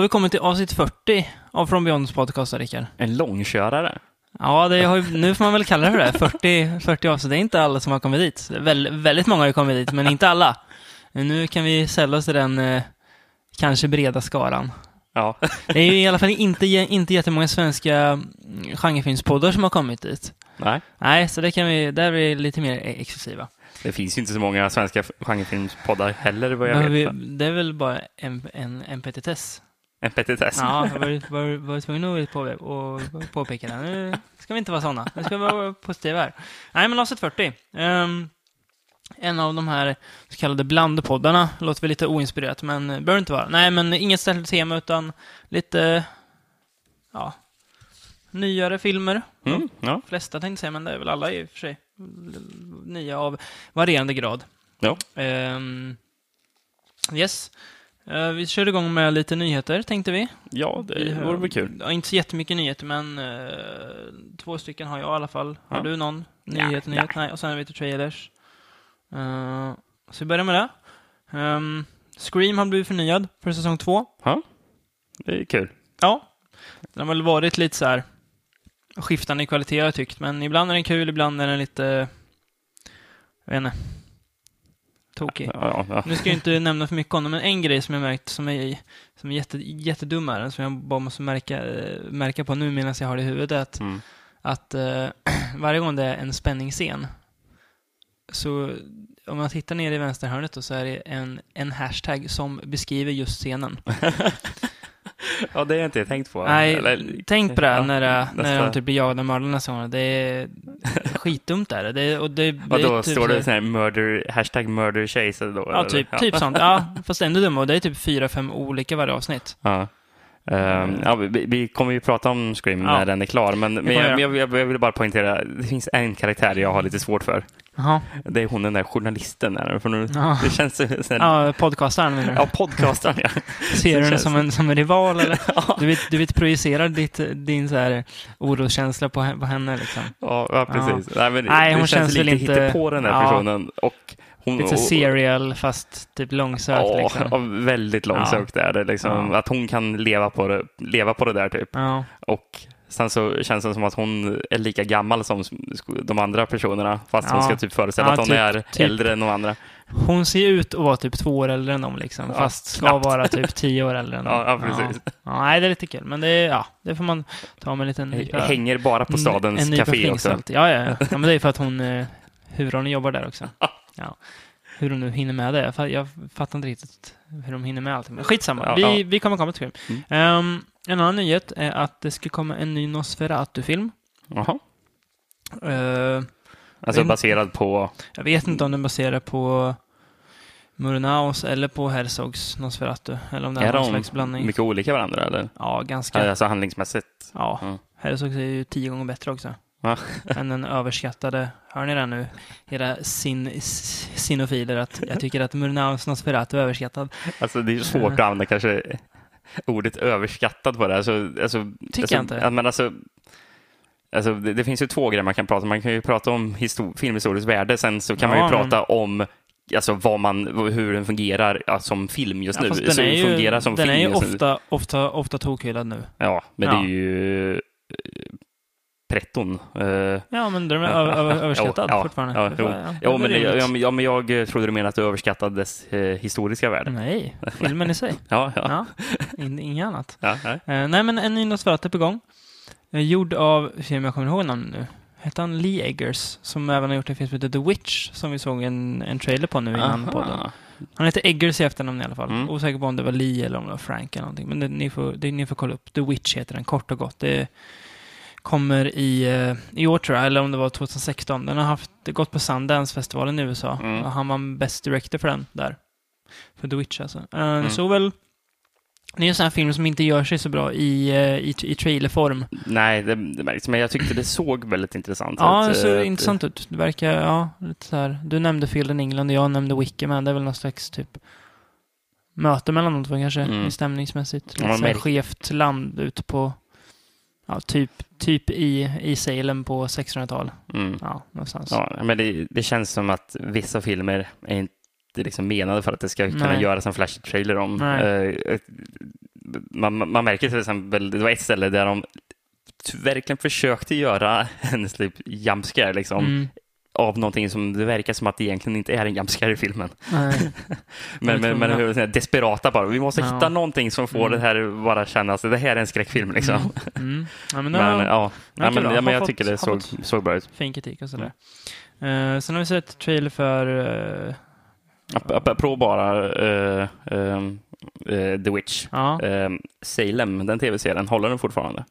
har vi kommit till avsnitt 40 av From Beyonds podcast, Rickard. En långkörare. Ja, det har nu får man väl kalla det för det. 40, 40 avsnitt. Det är inte alla som har kommit dit. Väl, väldigt många har ju kommit dit, men inte alla. Nu kan vi sälla oss till den eh, kanske breda skaran. Ja. Det är ju i alla fall inte, inte jättemånga svenska mm, genrefilmspoddar som har kommit dit. Nej, Nej, så det kan vi, där är vi lite mer e- exklusiva. det finns ju inte så många svenska genrefilmspoddar heller vad jag vet. vi, det är väl bara en, en, en petitess. En petitess. Ja, jag var, var, var tvungen att på, och påpeka det. Nu ska vi inte vara sådana. Nu ska vi vara positiva här. Nej, men avsnitt 40. Ehm, en av de här så kallade blandpoddarna. Låter väl lite oinspirerat, men behöver inte vara. Nej, men inget särskilt tema, utan lite, ja, nyare filmer. Mm, ja. Flesta tänkte jag säga, men det är väl alla i och för sig. Nya av varierande grad. Ja. Ehm, yes. Eh, vi kör igång med lite nyheter, tänkte vi. ja, det vore väl kul. Ja, inte så jättemycket nyheter, men eh, två stycken har jag i alla fall. Har Ja. du någon Ja, nyhet? nyhet? Nej, och sen har vi lite trailers. Eh, så vi börjar med det. Ehm, Scream har blivit förnyad för säsong två. Ja, det är kul. Ja, den har väl varit lite så här skiftande i kvalitet har jag tyckt, men ibland är den kul, ibland är den lite, jag vet inte, tokig. Ja, ja. Nu ska jag inte nämna för mycket om det, men en grej som jag märkt som är, som är jätte, jättedum är som jag bara måste märka, märka på nu medan jag har det i huvudet, är att, Mm. att eh, varje gång det är en spänningsscen, så om man tittar ner i vänsterhörnet då, så är det en, en hashtag som beskriver just scenen. ja, det har jag inte tänkt på. Nej, Eller- tänk på det ja, när, det- när de typ blir jagade av mördare nästa gång. Det är skitdumt är det. och det, det då är typ står det så- här murder, hashtag murder chase då? Ja, typ, typ sånt. Ja, fast ändå dummare. Och det är typ fyra, fem olika varje avsnitt. Ja. Ehm, ja, vi, vi kommer ju prata om Scream Ja. när den är klar, men, men, jag, jag, jag, jag vill bara poängtera, det finns en karaktär jag har lite svårt för. Jaha. Det är hon den där journalisten. Där, för nu, Ja. Det känns här, Ja, podcastaren menar du? ja, podcastaren ja. Ser du henne känns- som en, som en rival eller? Ja. Du vet, du vet projicerar ditt, din så här oroskänsla på, he- på henne liksom. Ja, ja precis. Nej, men Nej, det hon känns känns väl lite inte- på den här personen. Och hon, Lite serial fast typ långsökt Ja, liksom. ja, väldigt långsökt är det. Liksom, Ja. Att hon kan leva på det, leva på det där typ. Ja. Och sen så känns det som att hon är lika gammal som de andra personerna. Fast hon Ja. ska typ föreställa Ja, att hon typ- är typ. äldre än de andra. Hon ser ut att vara typ två år äldre än dem liksom. Ja, fast ska knappt. vara typ tio år äldre än dem. Ja, ja, precis. Ja. Ja, nej, det är lite kul. Men det, är, ja, det får man ta med en liten nypa- Hänger bara på stadens en café också. Ja, ja, ja. ja. Men det är för att hon, eh, huvudrollen jobbar där också. Ja. Hur de nu hinner med det. Jag fa- Jag fattar inte riktigt hur de hinner med allting. Men skitsamma. Ja, vi, ja. vi kommer komma till film. Mm. Ehm, en annan nyhet är att det ska komma en ny Nosferatu-film. Jaha. Eh, Alltså baserad på... jag vet inte om den baserar på Murnaus eller på Herzogs Nosferatu. Eller om det är, Är någon de slags blandning. mycket olika varandra eller? Ja, ganska. Alltså handlingsmässigt. Ja, Mm. Herzogs är ju tio gånger bättre också. Ja. än den överskattade. Hör ni det nu? Era sin, sinofiler, att jag tycker att Murnaus Nosferatu är överskattad. Alltså det är svårt att använda kanske ordet överskattad på det. Alltså, alltså, Tycker alltså, jag inte. Men alltså, alltså, det, det finns ju två grejer man kan prata om. Man kan ju prata om histor- filmhistoriskt värde, sen så kan Ja, man ju men- prata om alltså, vad man, hur den fungerar ja, som film just Ja, nu. den så är ju, fungerar som den film är ju nu. ofta, ofta, ofta tokhyllad nu. Ja, men Ja. det är ju pretton. Eh, Ja, men den är över, över, överskattad ja, fortfarande. Ja, jo. ja, det men, är ja, men, ja, men jag eh, trodde du menade att du överskattade dess eh, historiska värde. Nej, filmen i sig. Ja, ja. Ja, in, inget annat. ja. Eh, nej, men en ny Nosferatu på gång. Gjord av, se jag kommer ihåg namnet nu, hette han Lee Eggers, som även har gjort en film som heter The Witch, som vi såg en, en trailer på nu innan Aha. podden. Han heter Eggers i efternamn i alla fall. Mm. Osäker på om det var Lee eller om det var Frank eller någonting. Men det, ni, får, det, ni får kolla upp. The Witch heter den, kort och gott. Det kommer i, eh, i år tror jag, eller om det var 2016. Den har haft, det gått på Sundance-festivalen i USA. Mm. Och han var Best Director för den där. För The Witch alltså. Uh, Mm. Så väl, det är en sån här film som inte gör sig så bra i, eh, i, i trailerform. Nej, det, det märks. Men jag tyckte det såg väldigt intressant Ja, ut. det ser Eh, intressant ut. Det verkar, ja, lite så här. Du nämnde Field in England och jag nämnde Wikiman. Det är väl någon slags typ möte mellan de två kanske, Mm. stämningsmässigt. Lite Ja, så här skevt land ute på, ja, typ, typ i, i Salem på 1600-tal. Mm. Ja, någonstans. Ja, men det, det känns som att vissa filmer är inte liksom menade för att det ska kunna Nej. göras en flashig trailer om. Eh, man, man märker till exempel, det var ett ställe där de verkligen försökte göra en typ jumpscare liksom, Mm. Av någonting som det verkar som att det egentligen inte är en jumpscare i filmen. Nej. Men, men, men hur- desperata bara, vi måste Ja. hitta någonting som får Mm. det här bara kännas, det här är en skräckfilm liksom. Mm. Mm. Ja, men, Men, ja, men men, ja, men jag fått- tycker det såg, såg bra ut. fin kritik och sådär. Eh, sen har vi sett trailer för ap- Apropå bara ehm, eh, The Witch. Salem, den tv-serien, håller den fortfarande?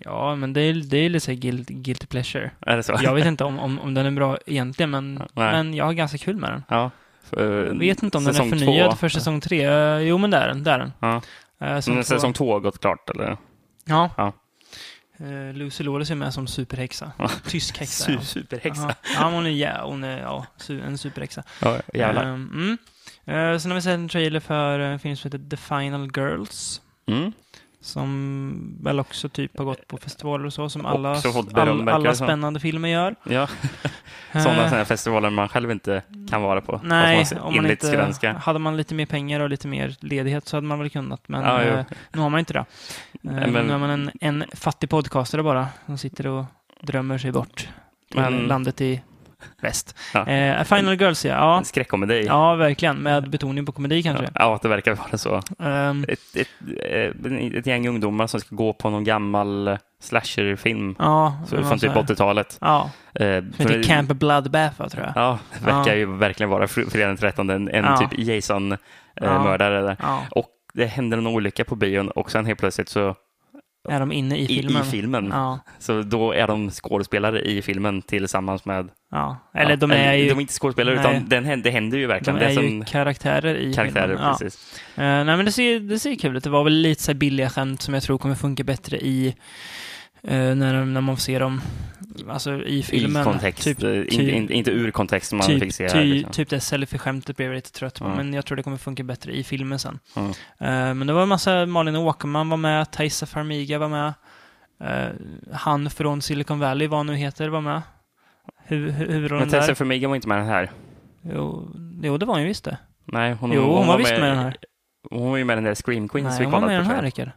Ja, men det är, det är lite så guilt, guilty pleasure. Är det så? Jag vet inte om, om, om den är bra egentligen, men, Nej. men jag har ganska kul med den. Ja. För, Jag vet inte om den är förnyad två. för säsong tre. Eh, Jo, men det är den. Det är den. Ja. Eh, säsong Men säsong två har gått klart, eller? Ja. Ja. Eh, Lucy Lawless är med som superhäxa. Ja. Tysk häxa. ja. Superhäxa. Jaha. Ja, men hon är, ja, hon är ja, su- en superhäxa. Ja, jävlar. Ehm, mm. Eh, sen har vi sett en trailer för en film som heter The Final Girls. Mm. Som väl också typ har gått på festivaler och så, som alla, all, alla spännande filmer gör. Ja, Eh, sådana här festivaler man själv inte kan vara på. Nej, Fast om man inte, svenska. hade man lite mer pengar och lite mer ledighet så hade man väl kunnat, men Ja, eh, nu har man inte det. Eh, men- Nu är man en, en fattig podcastare bara, som sitter och drömmer sig bort till Men- landet i väst. Ja. Eh, Final Girls, ja. ja. En skräckkomedi. Ja, verkligen. Med betoning på komedi kanske. Ja, det verkar vara så. Ehm, Ett, ett, eh, ett gäng ungdomar som ska gå på någon gammal slasherfilm ja, så- från typ så här- 80-talet. Ja, Eh, som heter Camp Bloodbath, tror jag. Ja, det verkar Ja. ju verkligen vara fr- fredag den 13, en, en Ja. typ Ja. Jason-mördare där. Ja. Och det händer en olycka på bion och sen helt plötsligt så Är de inne i i, filmen? i filmen, Ja, så då är de skådespelare i filmen tillsammans med... ja. Eller ja, de är ju, De är inte skådespelare Nej. utan den, det händer ju de verkligen. är det är ju som karaktärer i karaktärer, filmen. Ja. precis. Eh, nej, men det ser, det ser kul ut. Det var väl lite så billiga skämt som jag tror kommer funka bättre i eh, när, när man får se dem alltså, i filmen. I kontext, Typ, eh, typ- inte, ur kontext som man typ, fick se här. ty, Liksom. typ det selfie-skämtet blev jag lite trött på, Ja. men jag tror det kommer funka bättre i filmen sen. Mm. Eh, men det var en massa, Malin Åkerman var med, Taissa Farmiga var med, eh, han från Silicon Valley, vad han nu heter, var med. Hu, hu, huvudrollen Men där. Farmiga var inte med den här. Jo, jo, det var hon ju visst det. Nej, hon, Jo, hon var visst med den här. Hon var ju med den där Scream Queens Nej, vi hon var kollat med i på. den här. Rickard.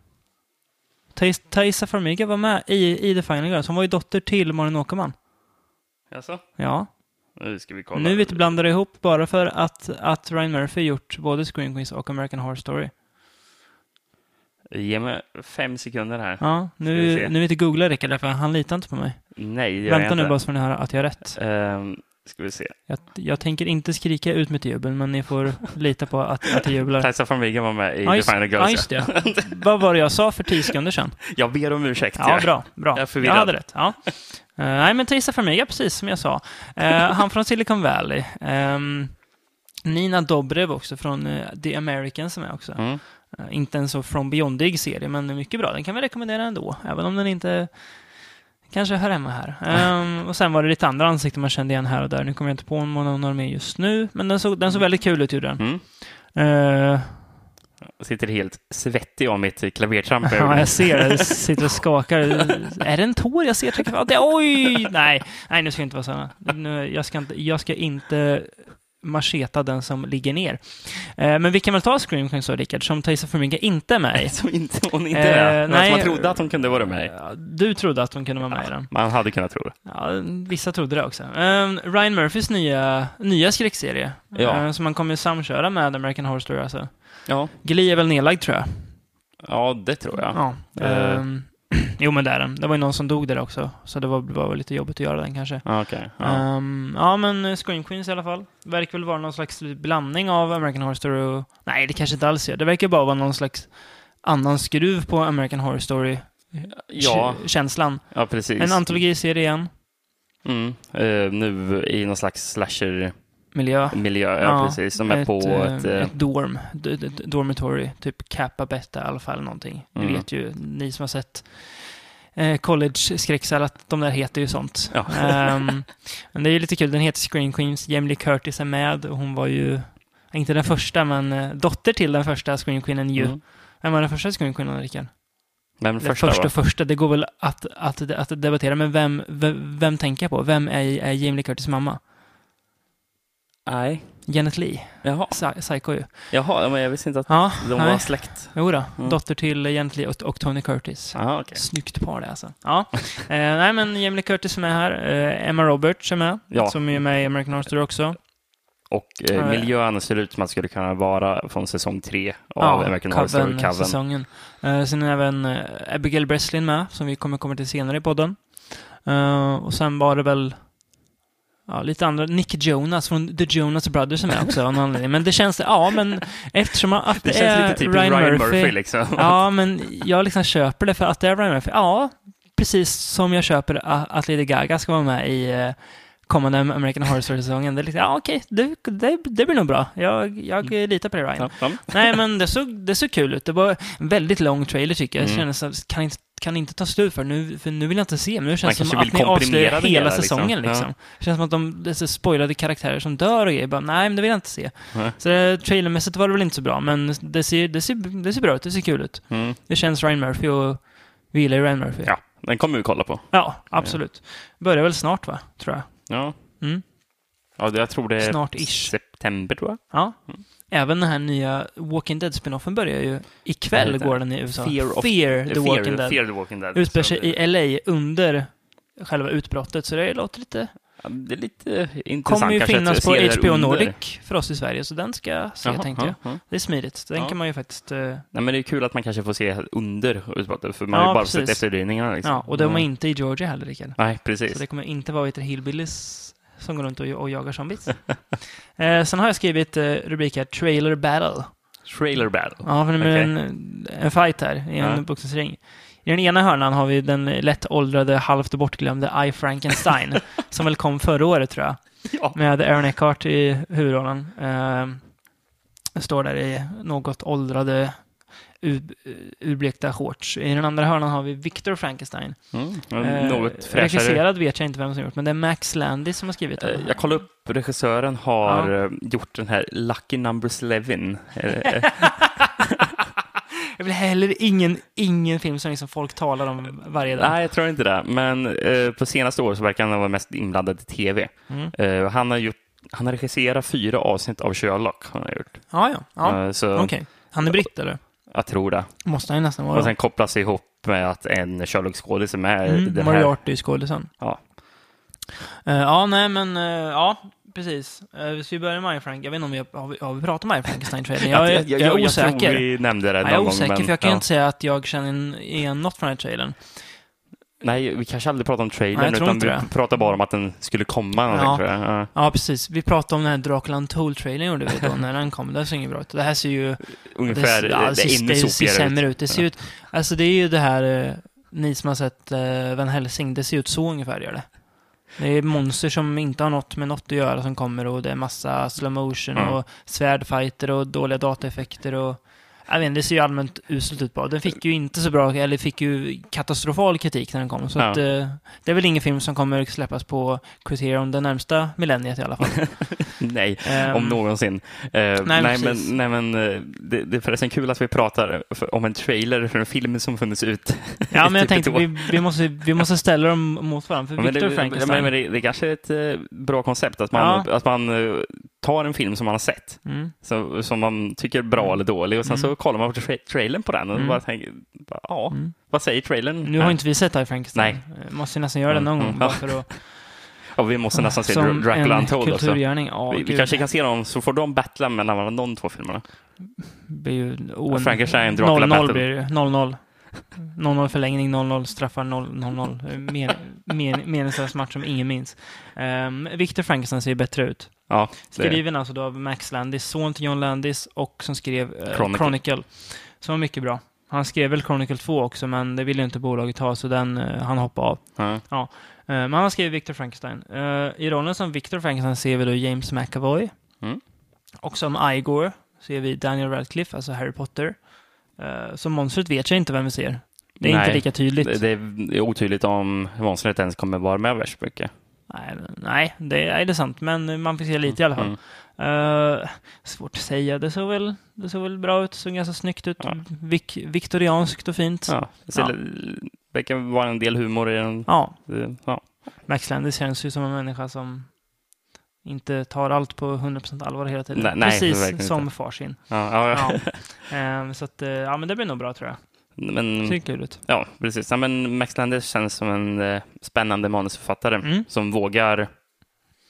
Thais- Thaisa Farmiga var med i, i The Final Girls. Hon var ju dotter till Malin Åkerman. Jaså? Ja. Nu ska vi kolla. Nu du blandar ihop bara för att, att Ryan Murphy gjort både Screen Queens och American Horror Story. Ge mig fem sekunder här. Ja, vi nu, nu vet du googla Rickard, därför han litar inte på mig. Nej, gör Vänta jag nu inte. bara så får ni höra att jag har rätt. Ehm, ska vi se. Jag, jag tänker inte skrika ut mitt jubel, men ni får lita på att, att jag jublar. Tessa Farmiga var med i Ja, The just, Final ja, Girls. just det. Vad var det jag sa för tio sekunder sedan? Jag ber om ursäkt. Ja, bra. bra. Jag är Jag, hade rätt. Ja. Eh, nej, men Theresa Farmiga, precis som jag sa. Eh, han från Silicon Valley. Ehm, Nina Dobrev också från eh, The Americans som är också. Mm. Inte en så från Beyondig serie, men mycket bra. Den kan vi rekommendera ändå, även om den inte kanske hör hemma här. Ehm, och sen var det lite andra ansikten man kände igen här och där. Nu kommer jag inte på någon av dem just nu, men den såg, den såg väldigt kul ut, gjorde den. Mm. Jag sitter helt svettig av mitt klavertramp. Ja, jag ser det. Sitter och skakar. Är det en tår jag ser? Det, oj! Nej, nej, nu ska jag inte vara såna. Nu, jag, ska inte, jag ska inte macheta den som ligger ner. Eh, men vi kan väl ta Scream Queens då, Rickard, som Theresa Farmiga inte är med i. Som inte, hon inte Eh, är. Men nej. man trodde att hon kunde vara med. Ja, Du trodde att hon kunde vara med i den. Man hade kunnat tro det. Ja, vissa trodde det också. Um, Ryan Murphys nya, nya skräckserie, Ja. eh, som man kommer samköra med American Horror Story. Alltså. Ja, Glee är väl nedlagd, tror jag. ja det tror jag. Ja. Jo, men det är den. Det var ju någon som dog där också, så det var, var lite jobbigt att göra den kanske. Ja, okej. Ja. Ehm, ja, men eh, Scream Queens i alla fall. Verkar väl vara någon slags blandning av American Horror Story och... Nej, det kanske inte alls är. Det verkar bara vara någon slags annan skruv på American Horror ja, Story-känslan. ja, precis. En antologiserie igen. Mm. Eh, nu i någon slags slasher-miljö, Miljö. ja, precis. De är på eh, ett... eh, ett dorm. Dormitory. Typ Kappa Beta alla fall någonting. Ni Mm. vet ju, ni som har sett eh, college-skräcksal, att de där heter ju sånt. Ja. Ehm, men det är ju lite kul. Den heter Screen Queens. Jamie Lee Curtis är med och hon var ju Inte den första, men dotter till den första Scream Queenen ju. Mm. Vem var den första Scream Queenen, Rickard? Den första, första, va? första, det går väl att, att, att debattera, men vem, vem, vem tänker jag på? Vem är, är Jamie Lee Curtis mamma? Nej. Janet Lee, Jaha. Psy- Psycho ju. Jaha, men jag visste inte att Ja, de nej. var släkt. Jo då, Mm. dotter till Janet Lee och, och Tony Curtis. Jaha, okej. Snyggt par det alltså. Ja. eh, nej men Jamie Curtis är här. Eh, Emma Roberts är med. Ja. Som är med i American Horror Story också. Och eh, Ja, ja. miljön ser ut som att skulle kunna vara från säsong tre av American Horror Story, Coven. säsongen. Eh, sen är även eh, Abigail Breslin med, som vi kommer komma till senare i podden. Eh, och sen var det väl ja, lite andra, Nick Jonas från The Jonas Brothers är med också av någon anledning. Men det känns, ja men eftersom att det, Det känns är lite typiskt Ryan, Ryan, Murphy. Murphy, liksom. Ja, men jag liksom köper det för att det är Ryan Murphy. Ja, precis som jag köper att Lady Gaga ska vara med i eh, kommande American Horror Story-säsongen. Det är liksom, ja okej, det, det, det blir nog bra. Jag, jag litar på det Ryan. Nej, men det såg, det såg kul ut. Det var en väldigt lång trailer tycker jag. Mm. kändes som, kan inte, kan inte ta slut för nu, för nu vill jag inte se. Nu Man känns det som att ni avslöjar hela hela, liksom. säsongen liksom. Ja. Det känns som att de, så spoilade karaktärer som dör och grejer. Bara, nej, men det vill jag inte se. Nej. Så det, trailermässigt var det väl inte så bra, men det ser, det ser, det ser bra ut. Det ser kul ut. Mm. Det känns Ryan Murphy och vi gillar ju Ryan Murphy. ja, den kommer vi kolla på. Ja, absolut. Börjar väl snart va, tror jag. Ja, Mm. ja jag tror det är Snart-ish. september, tror jag. Ja. Även den här nya Walking Dead-spinoffen börjar ju ikväll, Vad heter går den i USA. Fear of- Fear the Fear, Walking Dead. Fear the Walking Dead. Utspelar sig i LA under själva utbrottet, så det låter lite... ja, Det är lite intressant Kommer ju finnas på HBO under. Nordic för oss i Sverige, så den ska jag se, Jaha, tänkte jag. ja, ja. Det är smidigt. så Den kan man ju faktiskt... eh, Nej, men det är kul att man kanske får se under utbrottet, för man Ja, har ju bara precis. sett efterdyningarna. Liksom. Ja, och de är inte i Georgia heller, Rickard. Nej, precis. Så det kommer inte vara lite hillbillies som går runt och, och jagar zombies. eh, sen har jag skrivit eh, rubrik här, Trailer Battle. Trailer battle. Ja, för det är Okej. en, en fight här i en Ja. boxningsring. I den ena hörnan har vi den lätt åldrade, halvt bortglömde I Frankenstein, som väl kom förra året tror jag, Ja. med Aaron Eckhart i huvudrollen. Eh, står där i något åldrade, urblekta shorts. I den andra hörnan har vi Victor Frankenstein. Mm. Eh, Något fräschare. regisserad vet jag inte vem som gjort, men det är Max Landis som har skrivit Eh, den. Jag kollade upp, regissören har eh, gjort den här Lucky Number 11. Eh, Jag vill heller ingen, ingen film som liksom folk talar om varje dag. Nej, jag tror inte det. Men eh, på senaste år så verkar han vara mest inblandad i tv. Mm. Eh, han, har gjort, han har regisserat fyra avsnitt av Sherlock. Han har gjort. Ja, ja. ja. Eh, så Okej. Han är britt eller? Jag tror det. Måste han ju nästan vara. Och sen kopplas det ihop med att en Sherlock-skådis är med Mm, den här. Moriarty skådisen. Ja. Uh, ja, nej men uh, ja, precis. Uh, ska vi börja med Frank? Jag vet inte om vi har, vi, har vi pratat om My Frankenstein-trailern? Jag, är- jag, är jag osäker. tror vi nämnde det Ja, någon jag är osäker, gång. men- för jag kan ja. inte säga att jag känner igen något från den här trailern. Nej, vi kanske aldrig pratade om trailern, Nej, utan vi det. pratade bara om att den skulle komma. Ja. Ja. Tror jag. Ja. Ja, precis. Vi pratade om den här Dracula Untold-trailern gjorde vi då, när den kom. Det ser inget bra ut. Det här ser ju... Ungefär, det, det, ja, ser, ännu det ser sämre ut. ut. Det ser ut... Alltså det är ju det här... eh, ni som har sett uh, Van Helsing, det ser ut så ungefär gör det. Det är monster som inte har något med något att göra som kommer och det är massa slow motion Mm. och svärdfighter och dåliga dataeffekter och... Jag vet det ser ju allmänt uselt ut bara. Den fick ju inte så bra, eller fick ju katastrofal kritik när den kom. Så Ja. att, eh, det är väl ingen film som kommer släppas på Criterion det närmsta millenniet i alla fall. Nej, Ehm, om någonsin. Eh, nej, precis. men, nej, men eh, det, det är förresten kul att vi pratar om en trailer för en film som funnits ut. Ja, men jag typ tänkte vi, vi, måste, vi måste ställa dem mot varandra. För Ja, Victor det, Frankenstein... Men, men det, det kanske är ett bra koncept, att man, Ja. att man tar en film som man har sett, mm. så, som man tycker är bra eller dålig, och sen Mm. så kollar man på tra trailern på den och Mm. bara tänker, bara, ja, Mm. vad säger trailern? Nu har inte vi sett I Frankenstein. Nej. Eh, Måste nästan göra det någon Mm, gång. mm. Bara för att, Ja, vi måste nästan se som Dracula Untold också. Ja, Vi, vi kanske kan se dem, så får de battla mellan de två filmerna. Det blir ju Frankenstein, Dracula 0-0 Battle. blir det ju. 0-0. 0-0 förlängning, 0-0 straffar, 0-0. Men, men, meningslös match som ingen minns. Um, Victor Frankenstein ser ju bättre ut. Ja, Skriven alltså då av Max Landis, son till John Landis och som skrev eh, Chronicle. Chronicle. Som var mycket bra. Han skrev väl Chronicle 2 också, men det ville inte bolaget ha, så den, eh, han hoppade av. ja. Eh, Men han skrivit Victor Frankenstein. I rollen som Victor Frankenstein ser vi då James McAvoy. Mm. Och som Igor ser vi Daniel Radcliffe, alltså Harry Potter. Uh, som monstret vet jag inte vem vi ser. Det är Nej, inte lika tydligt. Det, det är otydligt om monstret ens kommer vara med värst mycket. Nej, nej det, är, det är sant, men man fick se lite i alla fall. Mm. Eh, svårt att säga. Det såg väl, det såg väl bra ut, det såg ganska snyggt ut. Ja. Vik, viktorianskt och fint. Ja. Ja, det ser Ja. li- verkar vara en del humor i den. ja. Det- Ja. Max Landis känns ju som en människa som inte tar allt på 100% allvar hela tiden. Nej, nej, Precis som inte. far sin. Ja, ja, Ja. Ehm, så att, eh, ja men det blir nog bra tror jag. Men, Ser kul ut. ja, precis. Ja, men Max Landis känns som en eh, spännande manusförfattare Mm. som vågar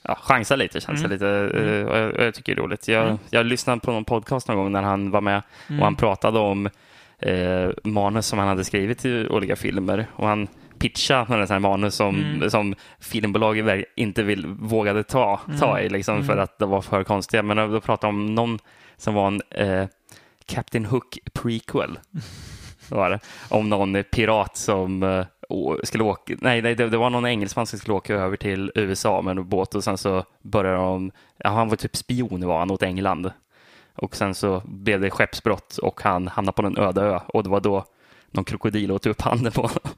ja, chansa lite, chansa Mm. lite. eh, och jag, och jag tycker det är roligt. Jag, Mm. jag lyssnade på någon podcast någon gång när han var med Mm. och han pratade om eh, manus som han hade skrivit till olika filmer. Och han pitchade några sådana här manus som, Mm. som filmbolaget ver- inte vill, vågade ta, ta Mm. i liksom, för Mm. att det var för konstiga. Men då pratade om någon som var en eh, Captain Hook prequel. var det. Om någon pirat som eh, skulle åka, nej, nej det, det var någon engelsman som skulle åka över till USA med en båt och sen så började de, ja, han var typ spion var han åt England. Och sen så blev det skeppsbrott och han hamnade på en öde ö och det var då någon krokodil åt upp handen på honom.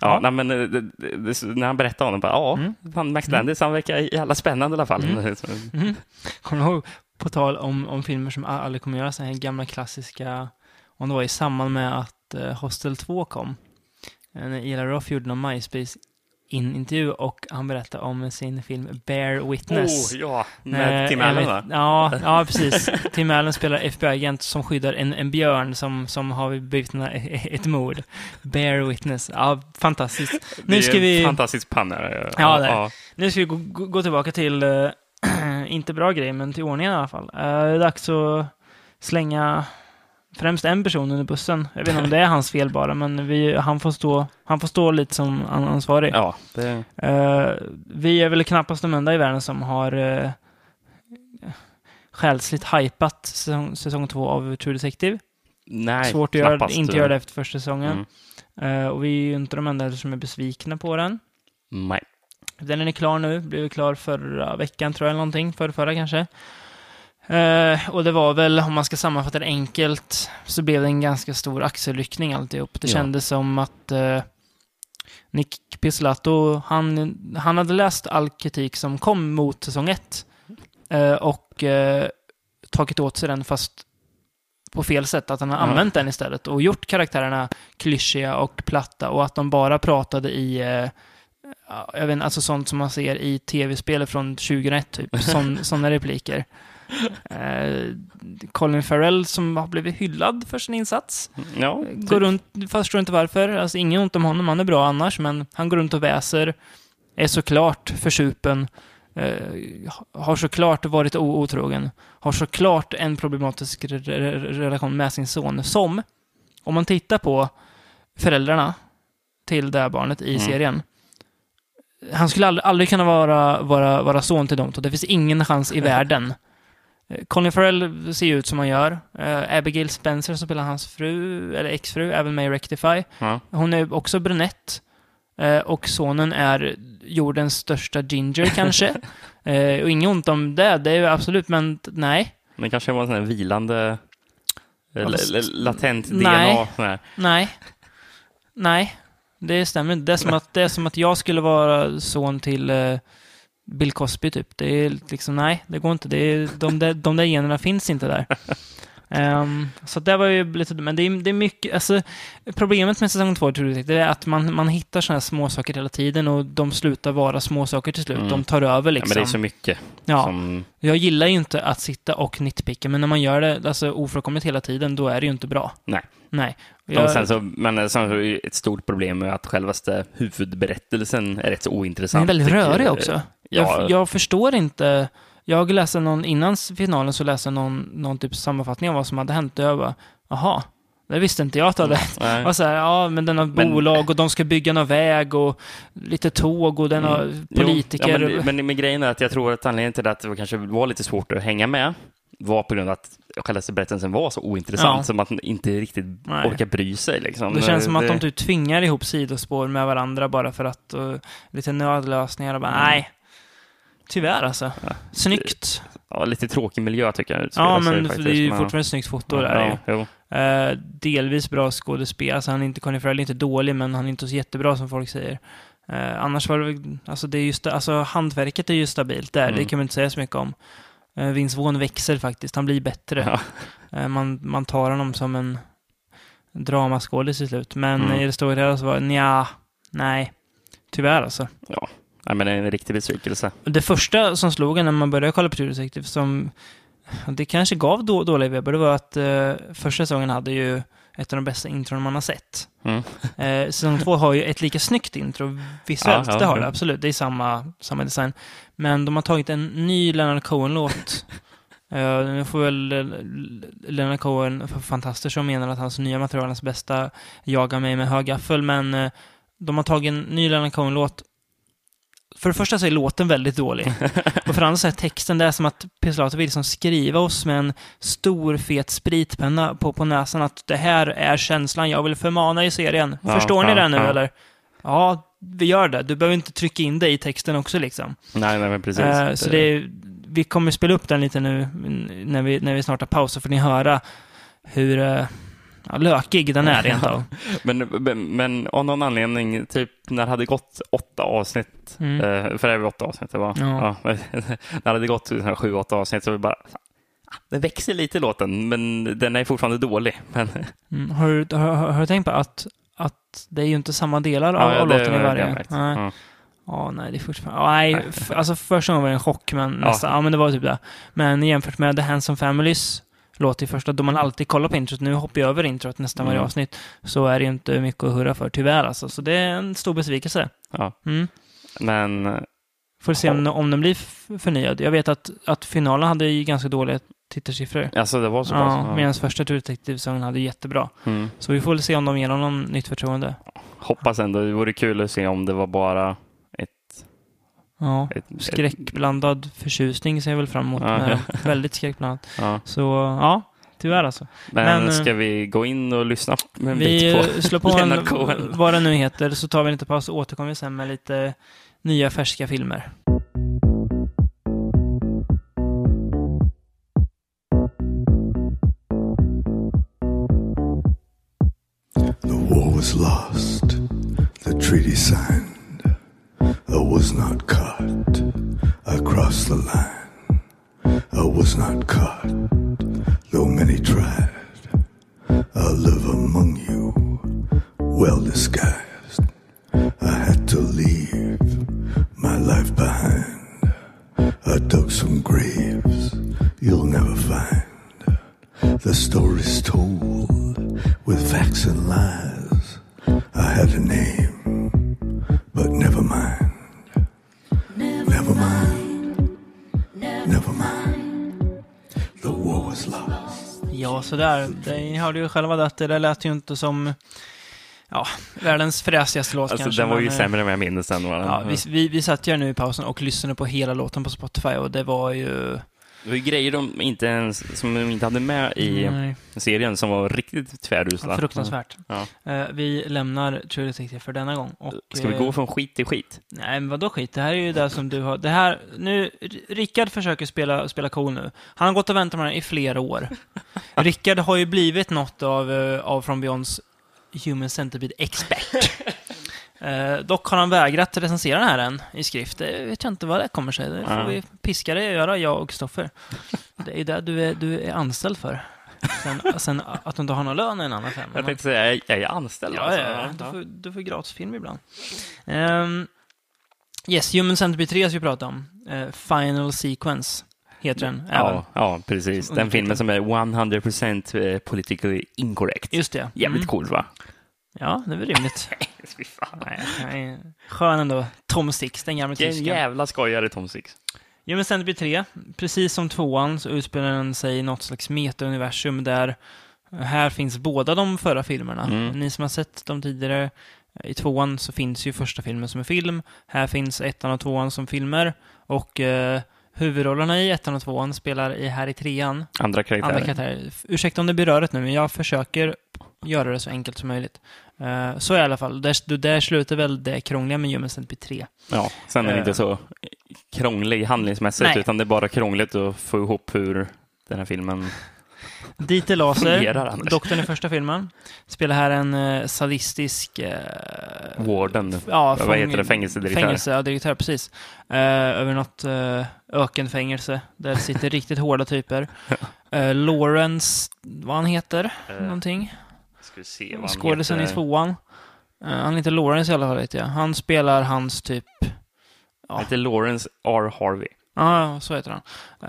Ja. Ja. Nej, men eh, det, det, när han berättade om det, bara, ja, Mm. fan, Max Landis, han verkar jävla spännande i alla fall. Mm. Mhm. Kommer du ihåg, på tal om, om filmer som aldrig kommer göra, så här gamla klassiska, om det var i samband med att eh, Hostel 2 kom. Eh, När Ila Roth gjorde någon MySpace in intervju och han berättade om sin film Bear Witness. Oh, ja, med Eh, Tim Allen va? Ja, ja, precis. Tim Allen spelar FBI-agent som skyddar en, en björn som, som har bevittnat ett mord. Bear Witness. Ja, fantastiskt. Nu ska vi, fantastisk panna. Ja, det är. nu ska vi gå, gå tillbaka till, eh, inte bra grej, men till ordningen i alla fall. Eh, det är dags att slänga främst en person under bussen. Jag vet inte om det är hans fel bara, men vi, han, får stå, han får stå lite som an- ansvarig. Ja, det, Eh, vi är väl knappast de enda i världen som har uh, själsligt hypat säsong, säsong två av True Detective. nej, Svårt att göra, inte göra det efter första säsongen. Mm. Eh, och vi är ju inte de enda som är besvikna på den. Nej. Den är klar nu, blev klar förra veckan tror jag, eller någonting. Förra, förra kanske. Eh, och det var väl, om man ska sammanfatta det enkelt, så blev det en ganska stor axelryckning alltihop. Det Ja. kändes som att eh, Nick Pizzolatto, han, han hade läst all kritik som kom mot säsong ett eh, och tagit åt sig den fast på fel sätt. Att han har använt den istället och gjort karaktärerna klyschiga och platta och att de bara pratade i ja, jag vet inte, alltså sånt som man ser i tv-spel från 2001 typ. Sådana repliker. Eh, Colin Farrell som har blivit hyllad för sin insats. Ja, typ. Går runt, förstår inte varför. Alltså ingen ont om honom, han är bra annars, men han går runt och väser. Är såklart försupen. Eh, har såklart varit otrogen. Har såklart en problematisk re- re- relation med sin son. Som, om man tittar på föräldrarna till det här barnet i Mm. serien. Han skulle aldrig, aldrig kunna vara, vara, vara son till dem. Så det finns ingen chans i världen. Eh, Colin Farrell ser ju ut som han gör. Eh, Abigail Spencer som spelar hans fru, eller exfru, även med i Rectify. Ja. Hon är också brunett. Eh, och sonen är jordens största ginger kanske. eh, och inget ont om det, det är ju absolut, men nej. Men kanske var en sån här vilande, la- latent Nej. DNA. här. Nej. Nej. Det stämmer inte. Det är som att, det är som att jag skulle vara son till Bill Cosby typ. Det är liksom, nej, det går inte. Det är, de, där, de där generna finns inte där. Ehm, så det var ju lite, men det är, det är mycket, alltså problemet med säsong två tror jag, det är att man, man hittar sådana här småsaker hela tiden och de slutar vara småsaker till slut. Mm. De tar över Ja, liksom. men det är så mycket Ja. som... Jag gillar ju inte att sitta och nitpicka, men när man gör det alltså, ofrånkomligt hela tiden, då är det ju inte bra. Nej. Nej. Jag, sen så, men sen så är ett stort problem med att självaste huvudberättelsen är rätt så den ointressant. är väldigt rörig också. Ja. Jag, jag förstår inte. Jag läste någon, innan finalen så läste jag någon, någon typ sammanfattning av vad som hade hänt. Och jag bara, jaha, det visste inte jag att det hade. Nej. Och så här, ja, men den har Men- bolag och de ska bygga någon väg och lite tåg och den har Mm. politiker. Jo, ja, men, men, men grejen är att jag tror att anledningen till att det kanske var lite svårt att hänga med var på grund av att själva berättelsen var så ointressant Ja. som att man inte riktigt Nej. orkar bry sig. Liksom. det känns som att de typ tvingar ihop sidospår med varandra bara för att, och lite nödlösningar och bara, Mm. nej. Tyvärr alltså. Snyggt. Ja, lite tråkig miljö tycker jag. Ja, men det är ju fortfarande snyggt foto där. ja. Eh, delvis bra skådespel. Alltså han är inte, Conny Farrell är inte dålig, men han är inte så jättebra som folk säger. Eh, annars var det alltså det är just, alltså handverket är ju stabilt där, Mm. det kan man inte säga så mycket om. Eh, Vince Vaughn växer faktiskt, han blir bättre. Ja. Eh, man, man tar honom som en dramaskådis till slut. Men Mm. i det stora hela så var det nja, nej. Tyvärr alltså. Ja. Nej, men det är en riktig besvikelse. Det första som slog en när man började kolla på True Detective, som det kanske gav då, dåliga vibbar, det var att eh, första säsongen hade ju ett av de bästa intron man har sett. Mm. Eh, säsong två har ju ett lika snyggt intro visuellt, Ja, ja, det har ja. det absolut. Det är samma, samma design. Men de har tagit en ny Leonard Cohen-låt. Eh, nu får väl eh, Leonard Cohen för fantaster som menar att hans nya material är hans bästa jagar mig med hög gaffel, men eh, de har tagit en ny Leonard Cohen-låt. För det första så är låten väldigt dålig. Och för det andra så är texten, det är som att Pislato vill liksom skriva oss med en stor fet spritpenna på, på näsan att det här är känslan jag vill förmana i serien. Ja, Förstår ni det nu eller? Ja, vi gör det. Du behöver inte trycka in det i texten också liksom. Nej, nej, men precis. Eh, så det är, vi kommer spela upp den lite nu när vi, när vi snart har paus, så får ni höra hur eh, ja, lökig den är rent av. Men, men, av någon anledning, typ när det hade gått åtta avsnitt, Mm. eh, för det väl åtta avsnitt det var? Ja. när det hade gått här sju, åtta avsnitt så var det bara, den växer lite låten, men den är fortfarande dålig. Men, Mm. Har, du- har, har, du tänkt på att, att det är ju inte samma delar av, ja, av låten i varje? Nej. Ja. Ja, nej, det är fortfarande... Ja, nej, Nej. alltså första gången var det en chock, men Ja. nästan... Ja, men det var typ det. Men jämfört med The Handsome Families låt i första, då man alltid kollar på introt, nu hoppar jag över introt nästan varje Mm. avsnitt, så är det ju inte mycket att hurra för, tyvärr alltså. Så det är en stor besvikelse. Ja. Mm. Men Får se om, om den blir förnyad. Jag vet att, att finalen hade ju ganska dåliga tittarsiffror. alltså det var så pass. Ja, medan första True Detective-säsongen hade jättebra. Mm. Så vi får väl se om de ger honom nytt förtroende. Hoppas ändå, det vore kul att se om det var bara. Ja, skräckblandad förtjusning ser jag väl fram emot. Ja. med det. Väldigt skräckblandat. ja. Så ja, tyvärr alltså. Men, Men, ska vi gå in och lyssna en Vi bit på eh, slår på en, Leonard Cohen? vad den nu heter, så tar vi lite paus och återkommer sen med lite nya färska filmer. The war was lost, the treaty signed. I was not caught. I crossed the line. I was not caught, though many tried. I live among you, well disguised. I had to leave my life behind. I dug some graves you'll never find. The stories told with facts and lies. I had a name, sådär. Ni hörde ju själva att det där lät ju inte som ja, världens fräsigaste låt Alltså kanske. den var ju men, eh, sämre än vad jag minns den. Ja, vi, vi, vi satt ju nu i pausen och lyssnade på hela låten på Spotify och det var ju... Det var ju grejer de inte ens, som de inte hade med i Nej, serien som var riktigt tvärusla. fruktansvärt. Ja. Eh, vi lämnar True Detective för denna gång. Och, Ska vi eh, gå från skit till skit? Nej, men vadå skit? Det här är ju det som du har... Det här... Nu, Rickard försöker spela, spela cool nu. Han har gått och väntat med den i flera år. Rickard har ju blivit något av, eh, av From Beyonds Human Centipede-expert. Eh, dock har han vägrat recensera den här än i skrift. Det vet jag inte vad det kommer sig. Det får vi piska dig att göra, jag och Stoffer. Det är det du är, du är anställd för. Sen, sen att du inte har någon lön är en annan femma. Jag tänkte säga, är är jag anställd? Ja, alltså? ja. Du, får, du får gratisfilm ibland. Um, yes, Human Centipede 3 ska vi prata om. Eh, Final Sequence heter den även. ja, ja, precis. Den filmen som är 100% politically incorrect. Just det. Jävligt Mm. cool va? Ja, det är väl rimligt. Fy fan. Nej, nej. Skön ändå. Tom Six, den gamla Vilken tysken. jävla skojare Tom Six. Human Centipede 3, precis som tvåan så utspelar den sig i något slags meta-universum där här finns båda de förra filmerna. Mm. Ni som har sett dem tidigare, i tvåan så finns ju första filmen som är film. Här finns ettan och tvåan som filmer. Och eh, huvudrollerna i ettan och tvåan spelar i, här i trean Andra karaktärer. andra karaktärer. Ursäkta om det blir rörigt nu, men jag försöker göra det så enkelt som möjligt. Eh, så i alla fall. Där, där slutar väl det krångliga med Human Centipede 3. Ja, sen är det Eh. inte så krånglig handlingsmässigt, Nej. utan det är bara krångligt att få ihop hur den här filmen Dieter Laser, doktorn i första filmen, spelar här en eh, sadistisk... Eh, Warden. ja, Vad heter det? Fängelsedirektör. Fängelse, ja, direktör, precis. Eh, över något uh, ökenfängelse. Där sitter riktigt hårda typer. Uh, Lawrence, vad han heter, Eh, någonting. Ska vi se vad han Skådisen i tvåan. Eh, han heter Lawrence i alla fall, vet jag. Han spelar hans typ... Han heter Lawrence R. Harvey. Ja, så heter han.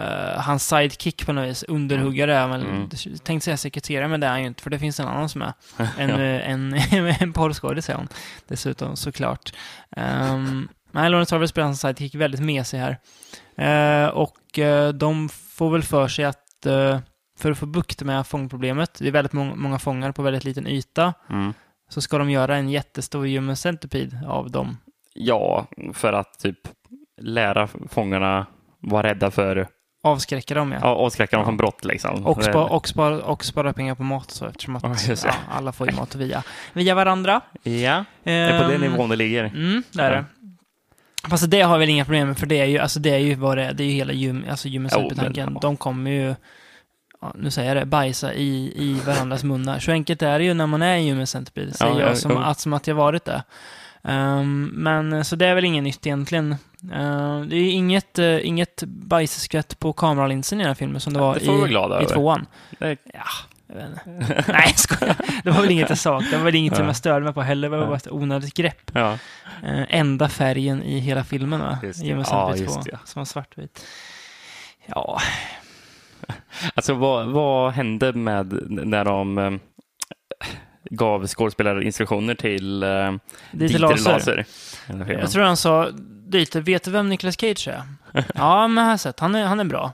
Eh, hans sidekick på något vis, underhuggare är väl, Mm. tänkte säga sekreterare, men det är han ju inte, för det finns en annan som är. En, Ja. eh, en, en porrskådis är hon, dessutom såklart. Um, nej, Lawrence Harvey spelar hans sidekick väldigt mesig här. Eh, och eh, de får väl för sig att, för att få bukt med fångproblemet, det är väldigt många, många fångar på väldigt liten yta, Mm. så ska de göra en jättestor human centipede av dem. Ja, för att typ lära fångarna vara rädda för, Avskräcka dem, ja. ja, avskräcka dem från brott liksom. Och, spa, och, spara, och spara pengar på mat så eftersom att det. ja, alla får ju mat via, via varandra. Ja, det är på den Ehm, nivån det ligger. Mm, det är det. Fast det har väl inga problem med, för det är ju, alltså det är ju vad det är. Det är ju hela gym, alltså gymmens tanken. ja. De kommer ju, ja, nu säger jag det, bajsa i, i varandras munnar. Så enkelt är det ju när man är i gymmens centipede, säger Ja, jag, ja, som, att, som att jag varit det. Ehm, men så det är väl inget nytt egentligen. Ehm, det är inget, uh, inget bajsskvätt på kameralinsen i den här filmen som det var Det i, glada i tvåan. Det- Ja, jag vet inte. Nej, jag skojar. Det var väl inget jag sa. Det var väl inget som Ja. jag störde mig på heller. Det var bara ett onödigt grepp. Ja. Eh, enda färgen i hela filmen, va? Just det. Ja, just 2, det. Som var svartvit. Ja, Alltså vad, vad hände med när de eh, gav skådespelare instruktioner till eh, Dieter Laser. filmen? Jag tror han sa, Dieter, vet du vem Nicolas Cage är? ja, men jag har sett. Han är, han är bra.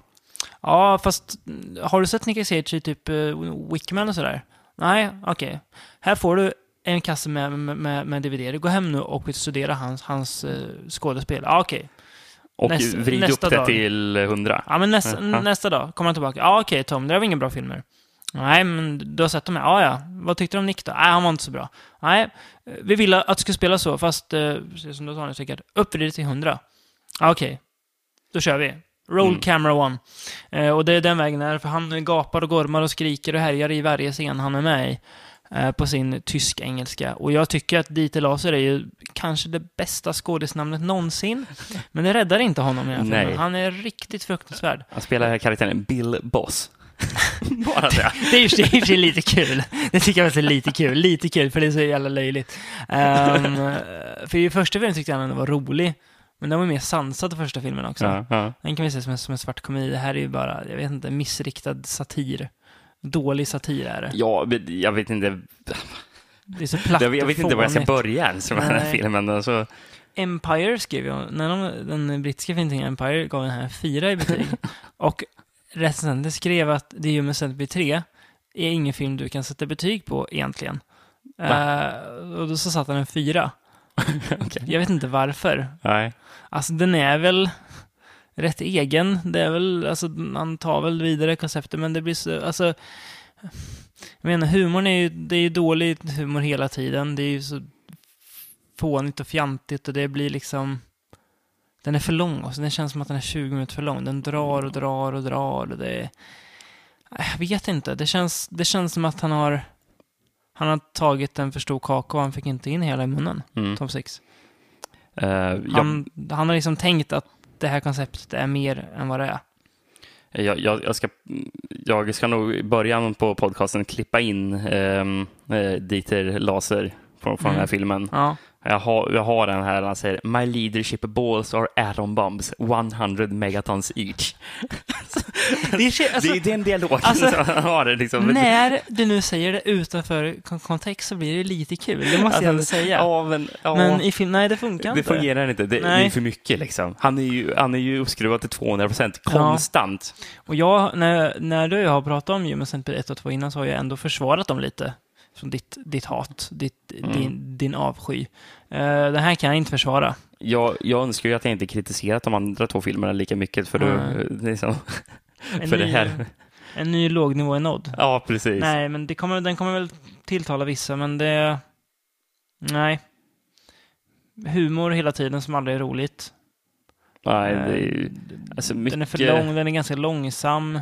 Ja, fast har du sett Nicolas Cage i typ uh, Wickman och sådär? Nej, okej. Här får du en kasse med, med, med, DVD. Gå hem nu och studera hans, hans uh, skådespel. Ja, okej. Och nästa- vrid upp det dag. till 100. Ja, men nästa, Ja. nästa dag kommer han tillbaka. Ja, okej Tom, det var inga bra filmer. Nej, men du har sett dem här. Ja, ja. Vad tyckte du om Nick då? Nej, han var inte så bra. Nej, vi ville att du skulle spela så, fast eh, precis som du sa nu säkert, uppvrid till 100. Ja, okej. Då kör vi. Roll Mm. camera one. Eh, och det är den vägen där, för han gapar och gormar och skriker och härjar i varje scen han är med i. eh, På sin tysk-engelska. Och jag tycker att Dieter Laser är ju kanske det bästa skådisnamnet någonsin. Men det räddar inte honom i Nej. filmen. Han är riktigt fruktansvärd. Han spelar karaktären Bill Boss. Bara det. Det är i och för sig lite kul. Det tycker jag faktiskt är lite kul. Lite kul, för det är så jävla löjligt. Um, för i första filmen tyckte jag den var rolig. Men den var mer sansad i första filmen också. Ja, ja. Den kan vi se som en, som en svart komedi. Det här är ju bara, jag vet inte, missriktad satir. Dålig satir är det. ja, jag vet inte. Det är så platt Jag vet, jag vet inte var jag ska börja ens med den här filmen. Alltså, Empire skrev jag, när de, den brittiska filmtidningen Empire gav den här fyra i betyg. och recensenten skrev att The Human Centipede 3 är ingen film du kan sätta betyg på egentligen. Eh, och då så satte han en fyra. Okej. Jag vet inte varför. nej. Alltså den är väl rätt egen. Det är väl, alltså man tar väl vidare konceptet, men det blir så, alltså jag menar, humorn är ju, det är ju dålig humor hela tiden. Det är ju så fånigt och fjantigt och det blir liksom den är för lång också. Den känns som att den är 20 minuter för lång. Den drar och drar och drar och det är... Jag vet inte. Det känns, det känns som att han har han har tagit en för stor kaka och han fick inte in hela i munnen. Mm. Tom Six. Eh, jag, Han, han har liksom tänkt att det här konceptet är mer än vad det är. jag, jag, jag, ska, jag ska nog i början på podcasten klippa in um, Dieter Laser från, från den här Mm. filmen. Ja. Jag har, jag har den här, han säger My leadership balls are atom bombs, 100 megatons each. Det är, alltså, det är den dialogen alltså, har. Det liksom. när du nu säger det utanför kon- kontext så blir det lite kul. Det måste jag ändå säga. Alltså, Ja, men, ja, Men i film, nej det funkar det inte. fungerar inte. Det, det Nej. är för mycket liksom. Han är ju, han är ju uppskruvad till 200 procent Ja. konstant. Och jag, när, när du och jag har pratat om Human Centipede 1 och 2 innan så har jag ändå försvarat dem lite. Från ditt, ditt hat, ditt, Mm. din, din avsky. Uh, den här kan jag inte försvara. Jag, jag önskar ju att jag inte kritiserat de andra två filmerna lika mycket för, Nej. då, liksom, för ny, det här. En ny lågnivå är nådd. Ja, precis. Nej, men det kommer, den kommer väl tilltala vissa, men det... Nej. Humor hela tiden som aldrig är roligt. Nej, det är ju, Eh, alltså Den är för mycket- lång, den är ganska långsam.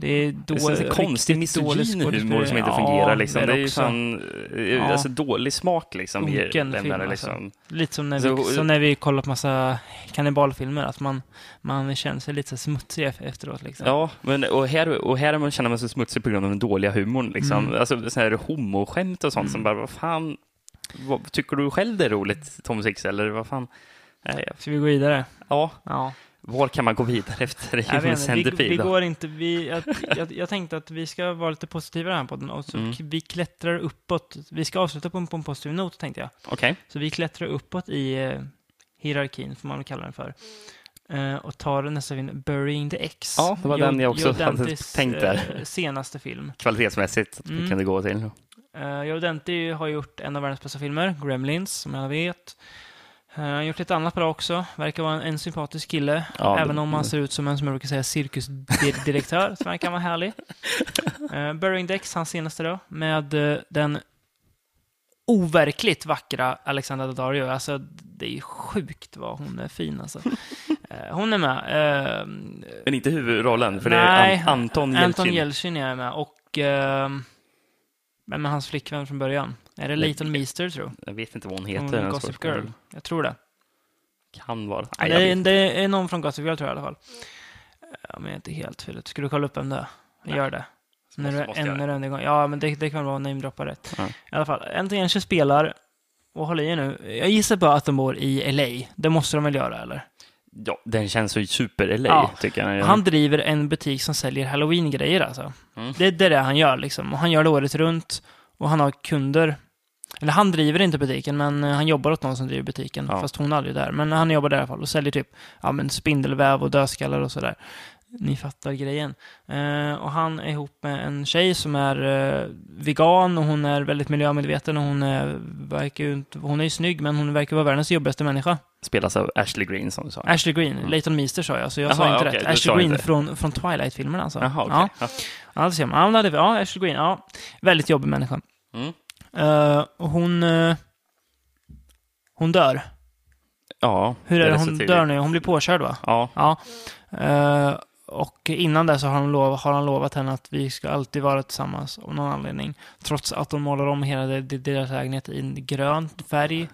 Det är Det då, är så konstig misogyn humor som inte Ja, fungerar. Liksom. Det är ju sån, eh, alltså, dålig smak liksom. i där, alltså. liksom. Lite som när, Så- vi, som när vi kollar på massa kannibalfilmer, att man, man känner sig lite så smutsig ef- efteråt. Liksom. Ja, men, och här, och här är man, känner man sig smutsig på grund av den dåliga humorn. Liksom. Mm. Alltså så här homoskämt och sånt som bara, vad fan, vad, tycker du själv det är roligt, Tom Six, eller vad fan? Nej, ja. Ska vi gå vidare? Ja, Ja. Var kan man gå vidare efter Jag, Human vet inte, vi, vi går inte, vi, jag, jag, jag tänkte att vi ska vara lite positiva i den här podden och så Mm. vi klättrar uppåt. Vi ska avsluta på en, på en positiv not tänkte jag. Okej, Så vi klättrar uppåt i eh, hierarkin, får man väl kalla den för. Eh, och tar nästa film, Burying the X. Ja, det var den jag också hade tänkt där. eh, senaste film. kvalitetsmässigt att vi Mm. kunde gå till. Uh, Joe Dante har gjort en av världens bästa filmer, Gremlins, som alla vet. Eh, Han har gjort lite annat bra också. Verkar vara en, en sympatisk kille. Ja, även det- om han ser ut som en, som jag brukar säga, cirkusdirektör. som verkar vara härlig. Uh, Burying Dex, hans senaste då, med eh, den overkligt vackra Alexandra Daddario. Alltså, det är sjukt vad hon är fin alltså. Eh, hon är med. Eh, Men inte huvudrollen, för Nej, det är An- Anton Anton Jeltsin. Jeltsin är med. Och... Vem är hans flickvän från början? Är det Leighton Meester, tror jag? Jag vet inte vad hon heter. Den Gossip. Girl. Jag tror det. Kan vara. Nej, det, är, det är någon från Gossip Girl, tror jag i alla fall. Men jag är inte helt fel. Ska du kolla upp vem det är? Gör det. När du Måste- en enda gång. Ja, men det, det kan vara namedroppa rätt. Ja. I alla fall, Jensen spelar, och håll i er nu, jag gissar på att de bor i LA. Det måste de väl göra, eller? Ja, den känns så super-LA, Ja. tycker jag. Han driver en butik som säljer halloween-grejer alltså. Mm. Det, det är det han gör liksom. Och han gör det året runt. Och han har kunder. Eller han driver inte butiken, men eh, han jobbar åt någon som driver butiken. Ja. Fast hon är aldrig där. Men han jobbar där i alla fall och säljer typ ja, men spindelväv och dödskallar och sådär. Ni fattar grejen. Eh, och han är ihop med en tjej som är eh, vegan och hon är väldigt miljömedveten och hon är, verkar ju inte, hon är ju snygg men hon verkar vara världens jobbigaste människa. Spelas av Ashley Green, som du sa. Ashley Green, Leighton Meester sa jag, så jag Jaha, sa inte okej, rätt. Ashley Green inte. från, från Twilight-filmerna alltså. Jaha, okej. ja. Ja. Ja, det ser man. Ja, ja, Ashley Green, ja. Väldigt jobbig människa. Mm. Eh, och hon... eh, hon dör. ja, Hur är det hon dör nu? Hon blir påkörd va? Ja, Ja. Eh, och innan det så har han, lov, har han lovat henne att vi ska alltid vara tillsammans av någon anledning. Trots att de målar om hela deras lägenhet i en grön färg.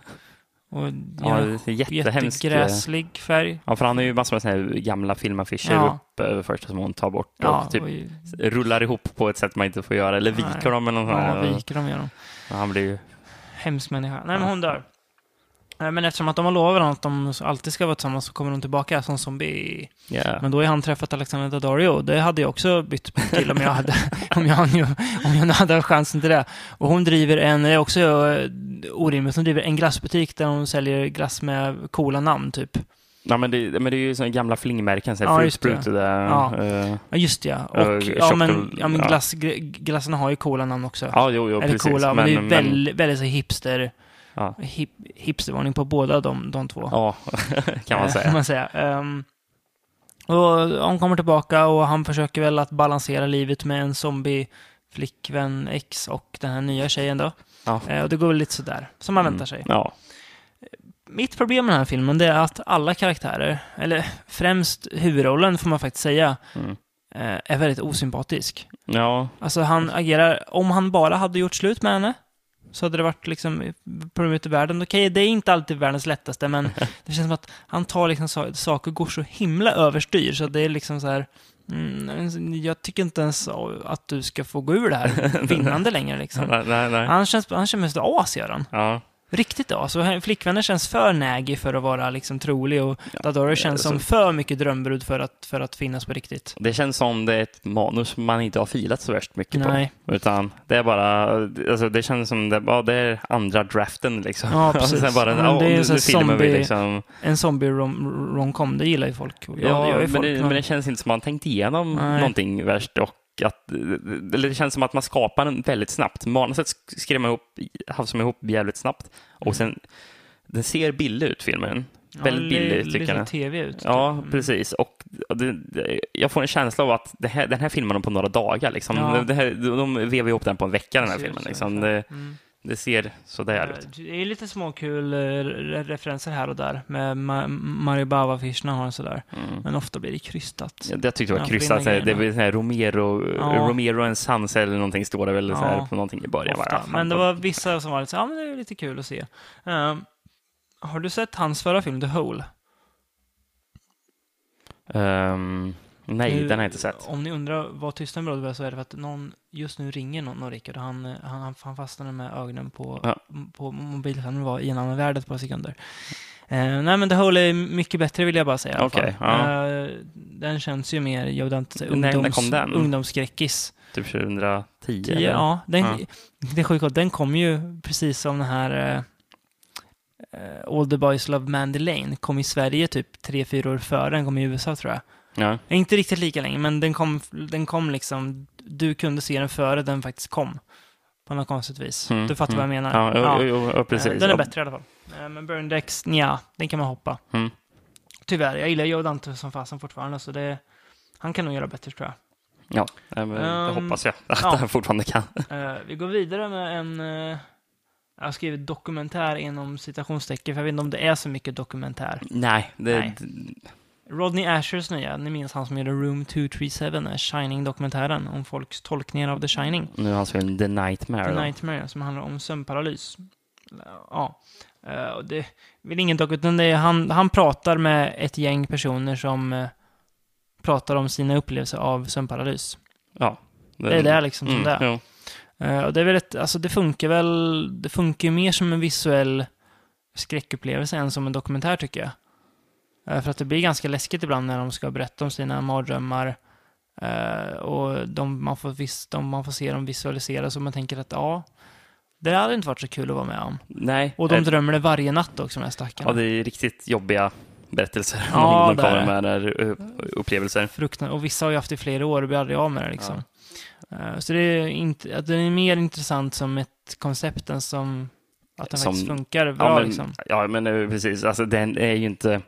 Och ja gör det är jättehemskt. jättegräslig färg. Ja, för han har ju massor med såna här gamla filmaffischer Ja. upp över första som hon tar bort och Ja, typ och, rullar ihop på ett sätt man inte får göra, eller viker Nej. dem eller något ja, sånt där. viker de gör de. Ja, Han blir ju... Hemsk människa. Nej, men hon dör. Eh, Men eftersom att de har lovat att de alltid ska vara tillsammans så kommer de tillbaka som zombie. Ja. Men då har han träffat Alexander Daddario. Det hade jag också bytt till om jag hade, om jag, om jag hade chansen till det. Och hon driver en, det är också eh, orimligt, hon driver en glassbutik där hon säljer glass med coola namn typ. Ja, men det, men det är ju såna gamla flingmärken, så här Ja, just det. Brute, där, Ja. eh, Ja, just ja. Eh, Och ja, men, ja, men ja. glass, gr- glassarna har ju coola namn också. ja, jo, jo, Eller precis. coola, men, det är ju men- väldigt, väldigt så hipster, Ja, hip, hipstervarning på båda de, de två. ja kan man Eh, säga. man säga. Ehm, och hon kommer tillbaka och han försöker väl att balansera livet med en zombie flickvän, ex och den här nya tjejen då. Ja. Eh, och det går väl lite sådär, som man Mm. väntar sig. Ja, Mitt problem med den här filmen det är att alla karaktärer, eller främst huvudrollen får man faktiskt säga, Mm. eh, är väldigt osympatisk. ja, Alltså han agerar, om han bara hade gjort slut med henne, så hade det varit liksom problemet i världen. Okej, det är inte alltid världens lättaste, men det känns som att han tar liksom sa- saker och går så himla överstyr, så det är liksom så här, mm, jag tycker inte ens att du ska få gå ur det här vinnande längre liksom. nej, nej. nej. Han känns, han känns mest as, gör han. Ja. Riktigt as. Och flickvännen känns för nägig för att vara liksom trolig och Dadoro känns så- som för mycket drömbrud för att, för att finnas på riktigt. Det känns som det är ett manus man inte har filat så värst mycket Nej. på. Utan det är bara, alltså det känns som det, ja, det är andra draften liksom. Ja, precis. sen bara, Ja, men ja, det är ju nu, så zombie- liksom. En zombie rom- romcom, det gillar ju folk. Jag- Ja, gör ju men, folk, det, men det känns inte som man tänkt igenom Nej. någonting värst och att, eller det känns som att man skapar den väldigt snabbt. Manuset sk- skrev man ihop, hafsade man ihop jävligt snabbt och sen, den ser billig ut filmen. väldigt billig tycker jag. tv ut. Ja, typ. Mm. precis. Och det, det, jag får en känsla av att här, den här filmar de på några dagar. Liksom. Ja. Det här, de vevar ihop den på en vecka, den här filmen. Liksom. Det, Mm. Det ser sådär Eh, ut. Det är lite småkul eh, re- referenser här och där med Ma- Mario Bava-affischerna har en sådär. Mm. Men ofta blir det krystat. Ja, det tyckte jag var krystat. Det grejerna. blir så här Romero, Ja. Romero and Sons eller någonting står det väl så här Ja. på någonting i början. Ofta. Bara, Men det var vissa som var lite så ja men det är lite kul att se. Ehm, har du sett hans förra film, The Hole? Ehm, nej, Nu- den har jag inte sett. Om ni undrar vad berodde på så är det för att någon just nu ringer någon, någon Rickard och han, han, han fastnade med ögonen på, Ja. på mobilskärmen var i en annan värld ett par sekunder. Eh, nej men The Hole är mycket bättre vill jag bara säga fall. ja. Eh, den känns ju mer, jag vet inte, När- när ungdoms, kom den? ungdomsskräckis. Typ 2010? Tio, eller? ja, den, Ja. det är sjukt. Den kom ju precis som den här eh, eh, All the Boys Love Mandy Lane. Kom i Sverige typ tre, fyra år före den kom i USA tror jag. Ja. Inte riktigt lika länge, men den kom, den kom liksom, du kunde se den före den faktiskt kom. På något konstigt vis. Mm, Du fattar mm. vad jag menar. Ja, jo, jo, jo, precis. Eh, Den är bättre i alla fall. Eh, Men Burn Dex, ja, den kan man hoppa. Mm. Tyvärr, jag gillar Joe Dante som fasen fortfarande, så det, han kan nog göra bättre tror jag. Ja, men det Ehm, hoppas jag att ja. han fortfarande kan. Eh, vi går vidare med en... eh, jag har skrivit dokumentär inom citationstecken, för jag vet inte om det är så mycket dokumentär. Nej, det, Nej. Rodney Ashers nya, ni minns han som gjorde Room 237, den Shining-dokumentären om folks tolkningar av The Shining. nu hans film The Nightmare. The då. Nightmare, som handlar om sömnparalys. Ja. Eh, och det är väl ingen dokumentär, utan det är, han, han pratar med ett gäng personer som eh, pratar om sina upplevelser av sömnparalys. Ja. Det är det liksom som mm, det är. jo. Eh, och det är väl ett, alltså det funkar väl, det funkar ju mer som en visuell skräckupplevelse än som en dokumentär tycker jag. Eh, för att det blir ganska läskigt ibland när de ska berätta om sina mardrömmar. Eh, och de, man, får vis, de, man får se dem visualiseras och man tänker att ja, det hade inte varit så kul att vara med om. Nej. Och de eh, drömmer det varje natt också, de här stackarna. Ja, det är riktigt jobbiga berättelser. Ja, det kommer med där, upplevelser. Fruktan och vissa har ju haft det i flera år och blir aldrig av med det liksom. Eh, så det är, inte, att den är mer intressant som ett koncept än som att den Som- faktiskt funkar bra Ja, men, liksom. ja, men precis. Alltså, den är ju inte...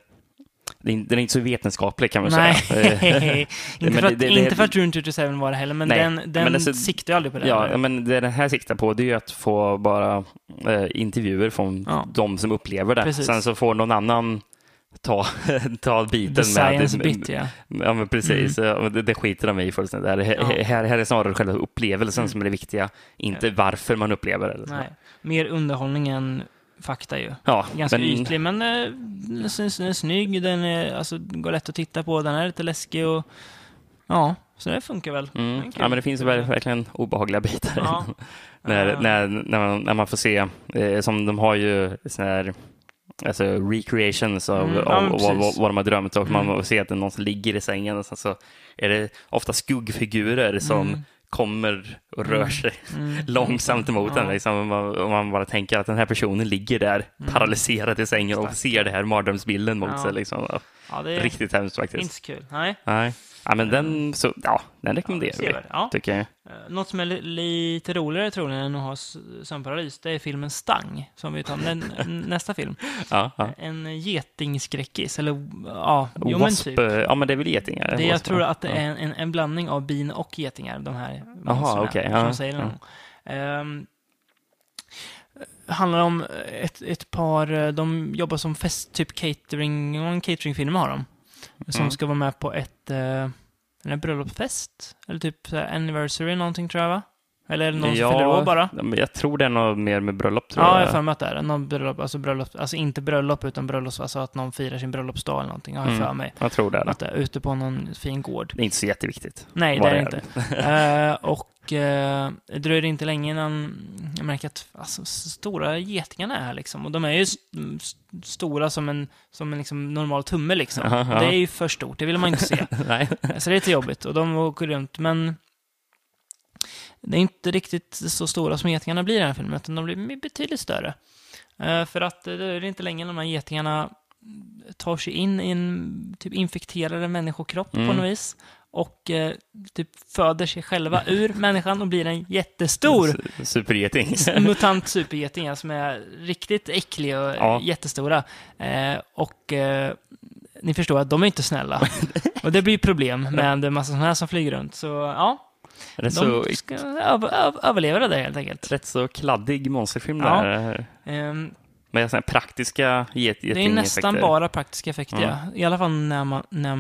Den är inte så vetenskaplig kan man Nej, säga. Eh, inte, men för det- att, det- inte det- för att Rune 37 var det heller, men Nej, den, men den alltså- siktar ju aldrig på det. Ja, eller? men det den här siktar på det är ju att få bara eh, intervjuer från Ja. de som upplever det. Precis. Sen så får någon annan ta, ta biten The med... science bit, ja. Ja, men precis. Ja, Det, det skiter de i fullständigt. Det här, Ja. här, här är snarare själva upplevelsen som är det viktiga, inte varför man upplever det. Nej. Mer underhållning än fakta ju. Ja, Ganska men- ytlig, men eh, den är, den är snygg, den är, alltså, går lätt att titta på, den är lite läskig och ja, så det funkar väl. Mm. Kul. Ja, men det finns ver- verkligen obehagliga bitar. Ja. när, Eh, när, när, man, när man får se, eh, som de har ju sån här Alltså recreations av, Mm, ja, av vad, vad, de har drömt och man Mm. får se att det är någon som ligger i sängen och sen så är det ofta skuggfigurer som Mm. Kommer och rör Mm. sig Mm. långsamt emot Ja. en. Liksom, och man, bara tänker att den här personen ligger där Mm. paralyserad i sängen och ser det här mardrömsbilden mot Ja. sig. Liksom. Ja, Ja, det är Riktigt hemskt faktiskt. inte så kul. Nej. Nej. Ja, men den, så, ja, den rekommenderar vi, sevärd. Ja. tycker jag. Eh, Något som är li- lite roligare troligen än att ha sömnparalys, det är filmen Stang, som vi tar nä- nästa film. Ja, ja. En getingskräckis, eller ja, jo men typ. eh, ja men det är väl getingar? Det, jag Wasp, tror ja. att det är en, en, blandning av bin och getingar, de här monstren okej, som ja, säger ja. någon gång. Ehm, handlar om ett, ett par, eh, de jobbar som fest, typ catering, en cateringfirma har de. Som Mm. ska vara med på ett, eh, en bröllopsfest. Eller typ anniversary någonting tror jag va? Eller är det någon som fyller år bara? ja, jag tror det är något mer med bröllop. Tror Ja, jag. har för mig att det är någon bröllop, alltså bröllop, alltså inte bröllop utan bröllops, alltså att någon firar sin bröllopsdag eller någonting, har jag Mm. för mig. jag tror det är det. Att det är ute på någon fin gård. Det är inte så jätteviktigt. Nej, det är det inte. Eh, och eh, det dröjer inte länge innan jag märker att alltså, stora getingarna är här liksom. Och de är ju st- stora som en, som en liksom normal tumme liksom. Ja, Och ja. det är ju för stort, det vill man inte se. Nej. Så det är lite jobbigt. Och de åker runt, men det är inte riktigt så stora som getingarna blir i den här filmen, utan de blir betydligt större. Eh, för att eh, det är inte länge de här getingarna tar sig in i en typ infekterade människokropp Mm. på något vis. Och eh, typ föder sig själva ur människan och blir en jättestor Supergeting. mutant supergeting som är riktigt äcklig och Ja. jättestora. Eh, och eh, ni förstår att de är inte snälla. och det blir problem med en massa sådana här som flyger runt. Så ja, Rätt så, De ska över, över, överleva det där helt enkelt. rätt så kladdig monsterfilm Ja. där. Ehm, Med såna här praktiska get, det är nästan bara praktiska effekter, Mm. ja. I alla fall när man, när,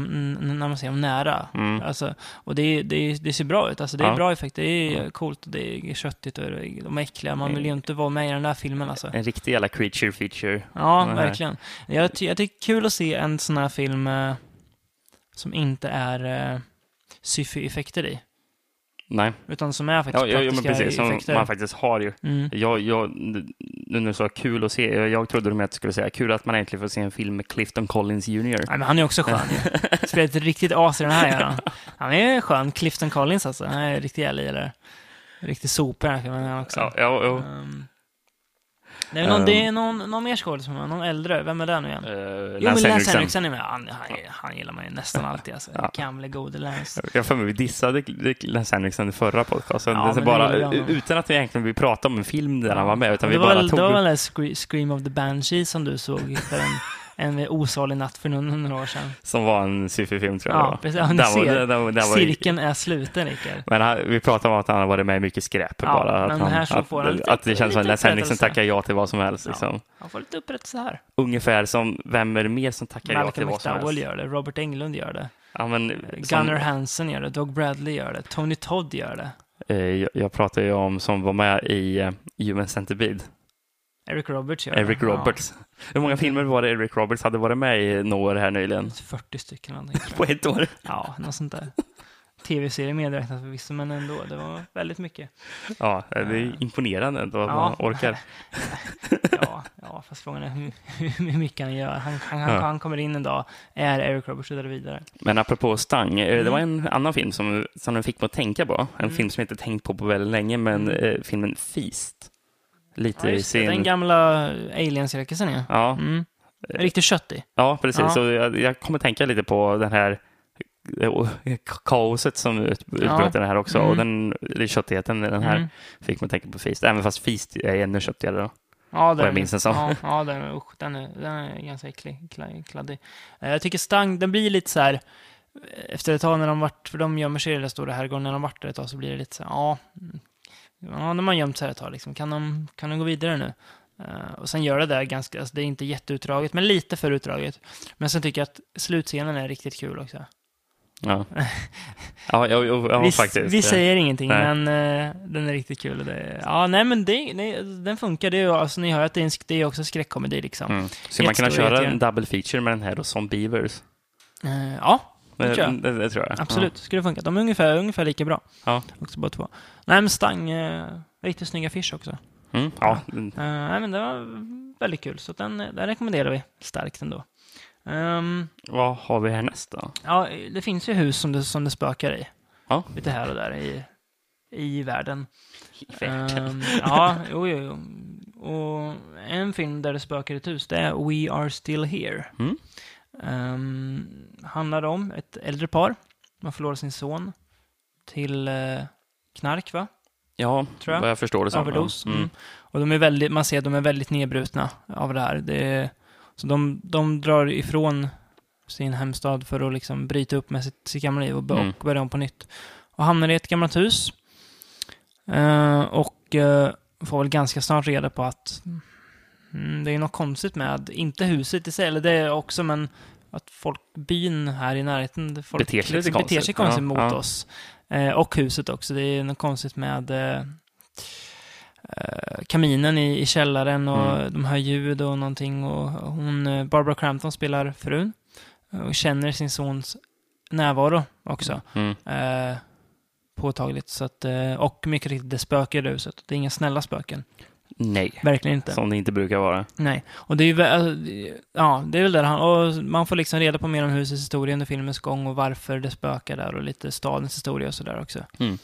när man ser dem nära. Mm. Alltså, och det, det, det ser bra ut. Alltså, det är Ja. bra effekter. Det är coolt, det är köttigt och de är äckliga. Man vill ju inte vara med i den där filmen alltså. En riktig jävla creature feature. Ja, verkligen. Jag, ty- jag tycker det är kul att se en sån här film eh, som inte är eh, syfy-effekter i. Nej, Utan som är faktiskt ja, ja, praktiska precis. Som effekter. man faktiskt har ju. Mm. Jag, jag, nu när du sa kul att se, jag, jag trodde med att du skulle säga kul att man äntligen får se en film med Clifton Collins Jr. Nej, men han är också skön. Spelar ett riktigt as i den här gör han. Är skön. Clifton Collins alltså. Han är riktigt jävlig eller Riktig sopa den här filmen också. Ja, ja, ja. Ehm, det är, någon, Ehm. det är någon, någon mer är någon äldre. Vem är det nu igen? Uh, Jo, men Lance Henriksen. Är med. Han, han, han gillar man ju nästan alltid. Alltså. Ja. Gamle gode Lance. Jag för mig vi dissade Lance Henriksen i förra podcasten. Ja, det bara, utan att vi egentligen vill prata om en film där han var med, utan det vi var bara tog det var väl Scre- Scream of the Banshee som du såg för en, en osalig natt för några några år sedan. som var en syfy-film tror jag Ja, var. precis. Ja, ni Den var- ser. den- den- den var- Cirkeln är sluten, Rickard. Men han, vi pratade om att han har varit med i mycket skräp. Ja, bara, att men han, här så att, lite- att det känns som att Lance Henriksen tackar ja till vad som helst. Liksom. Han får lite upprättelse här. Ungefär som, vem är det mer som tackar ja till Malcolm vad som McDowell helst? gör det, Robert Englund gör det, Ja, men, som, Gunnar Hansen gör det, Doug Bradley gör det, Tony Todd gör det, eh, jag, jag pratar ju om som var med i uh, Human Centipede, Eric Roberts gör Eric. Roberts. Hur många filmer var det Eric Roberts hade varit med i några år här nyligen? Ja, 40 stycken någonting. På ett år? Ja, något sånt där. Tv-serie medräknat förvisso, men ändå. Det var väldigt mycket. Ja, det är imponerande ändå att Ja. man orkar. Ja, ja fast frågan är hur, hur mycket han gör. Han, han, Ja. han kommer in en dag, är Eric Roberts och där vidare. Men apropå Stang, eh, Mm. det var en annan film som, som den fick mig att tänka på. En film som jag inte tänkt på på väldigt länge, men Mm. eh, filmen Feast. Lite Ja, i sin... den gamla alien-cirkusen ja. Ja, Mm. Riktigt köttig. ja, precis. Ja. Så jag, jag kommer tänka lite på den här eh, kaoset som ut, utbröt i den här också. Mm. Och den, köttigheten i den här Mm. fick att tänka på Feast. Även fast Feast är ännu köttigare då. Ja, jag den, minns den som. Ja, ja den, är- usch, den, är, den är ganska äcklig, kla- kladdig. Eh, Jag tycker Stang, den blir lite så här, eh, efter ett tag när de varit, för de gömmer sig i den stora herrgården, när de varit där ett tag så blir det lite så här, ja, mm, ja när man gömt sig ett tag liksom, kan de, kan de gå vidare nu? Eh, och sen gör det där ganska, alltså det är inte jätteutdraget, men lite för utdraget. Men sen tycker jag att slutscenen är riktigt kul också. Ja, ja, ja, ja, vi, faktiskt. vi säger ingenting, Nej. men eh, den är riktigt kul. Det, ja, nej men det, nej, den funkar. Det är, alltså, ni hör att det är, en, det är också skräckkomedi liksom. Mm. Skulle man kunna köra en double feature med den här och som Beavers? Eh, ja, Det tror jag. det, det tror jag. Absolut, skulle funka. De är ungefär, ungefär lika bra. Ja. Också bara två. Nej, men Stang, eh, riktigt snygga affisch också. Ja. Mm, ja. Eh, nej, men det var väldigt kul, så den, den rekommenderar vi starkt ändå. Ehm, Vad har vi härnäst då? ja, det finns ju hus som det, som det spökar i. Ja. Lite här och där i, i världen. världen. Ehm, ja, jo, jo, jo. Och en film där det spökar i ett hus, det är We Are Still Here. Mm. Um, handlar om ett äldre par. Man förlorar sin son till eh, knark, va? Ja, Tror jag. vad jag förstår det som. Överdos. Ja. Mm. Och de är väldigt, man ser att de är väldigt nedbrutna av det här. Det är, så de, de drar ifrån sin hemstad för att liksom bryta upp med sitt, sitt gamla liv och, Mm. och börja om på nytt. Och hamnar i ett gammalt hus. Eh, och eh, får väl ganska snart reda på att mm, det är något konstigt med, inte huset i sig, eller det är också, men att folk, byn här i närheten, folk Beter sig lite liksom beter sig konstigt. konstigt Ja, mot ja. oss. Eh, och huset också. Det är något konstigt med eh, kaminen i, i källaren och Mm. de hör ljud och någonting. Och hon, eh, Barbara Crampton spelar frun och känner sin sons närvaro också. Mm. Eh, påtagligt. Så att, eh, och mycket riktigt, det spökar i huset. Det är inga snälla spöken. Nej, Verkligen inte. som det inte brukar vara. Nej, och det är ju vä- ja, det är väl där han, och man får liksom reda på mer om husets historia under filmens gång och varför det spökar där och lite stadens historia och sådär också. Mm.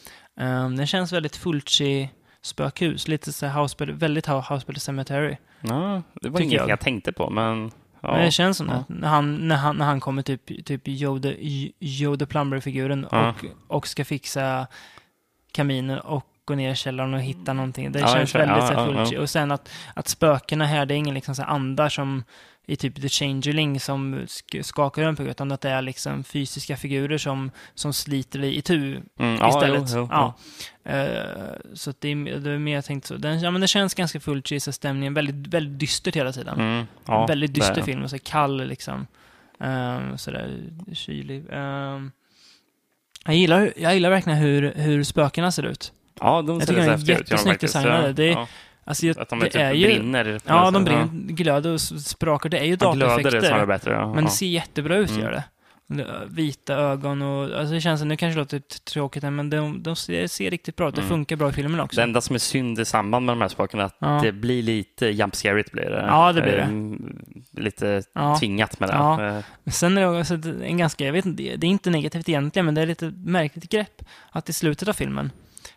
Um, den känns väldigt Fulci spökhus, lite så house, väldigt House by the Cemetery. Ja, det var ingenting jag. jag. tänkte på, men... Ja. Men det känns som ja. När han, när han, när han kommer typ, typ Joe the, Joe the Plumber-figuren Ja. och, och ska fixa kaminen och gå ner i källaren och hitta någonting. Det Ja, känns i väldigt Ja, så här, ja, ja. Och sen att, att spökena här, det är ingen liksom så andar som i typ The Changeling som sk- skakar runt på utan att det är liksom fysiska figurer som, som sliter dig i tu Mm, ja, istället. Jo, jo, ja. Eh, så det, är, det är mer tänkt så. Den, ja, men det känns ganska Fulci, så stämningen väldigt, väldigt dystert hela tiden. Mm, ja, väldigt dyster det. film, och så kall liksom. Um, sådär kylig. Ehm, jag, gillar, jag gillar verkligen hur, hur spökena ser ut. Ja, de Jag tycker de är jättesnyggt designade. Ja, Det är- ja. Alltså, jag, Att de det typ är ju... brinner. Ja, de brinner, glöder och sprakar. Det är ju är dataeffekter. snarare bättre. Ja. Men det ser jättebra ut, Mm. gör det. Det- Vita ögon och... Alltså det känns... Nu kanske det låter tråkigt, men de, de ser, ser riktigt bra ut. Det Mm. funkar bra i filmen också. Det enda som är synd i samband med de här sakerna är att Ja. det blir lite jump scare blir det. Ja, det blir det. Ehm, Lite Ja. tvingat med det. Ja. Eh, Sen är det också en ganska, jag vet inte, det är inte negativt egentligen, men det är lite märkligt grepp att i slutet av filmen,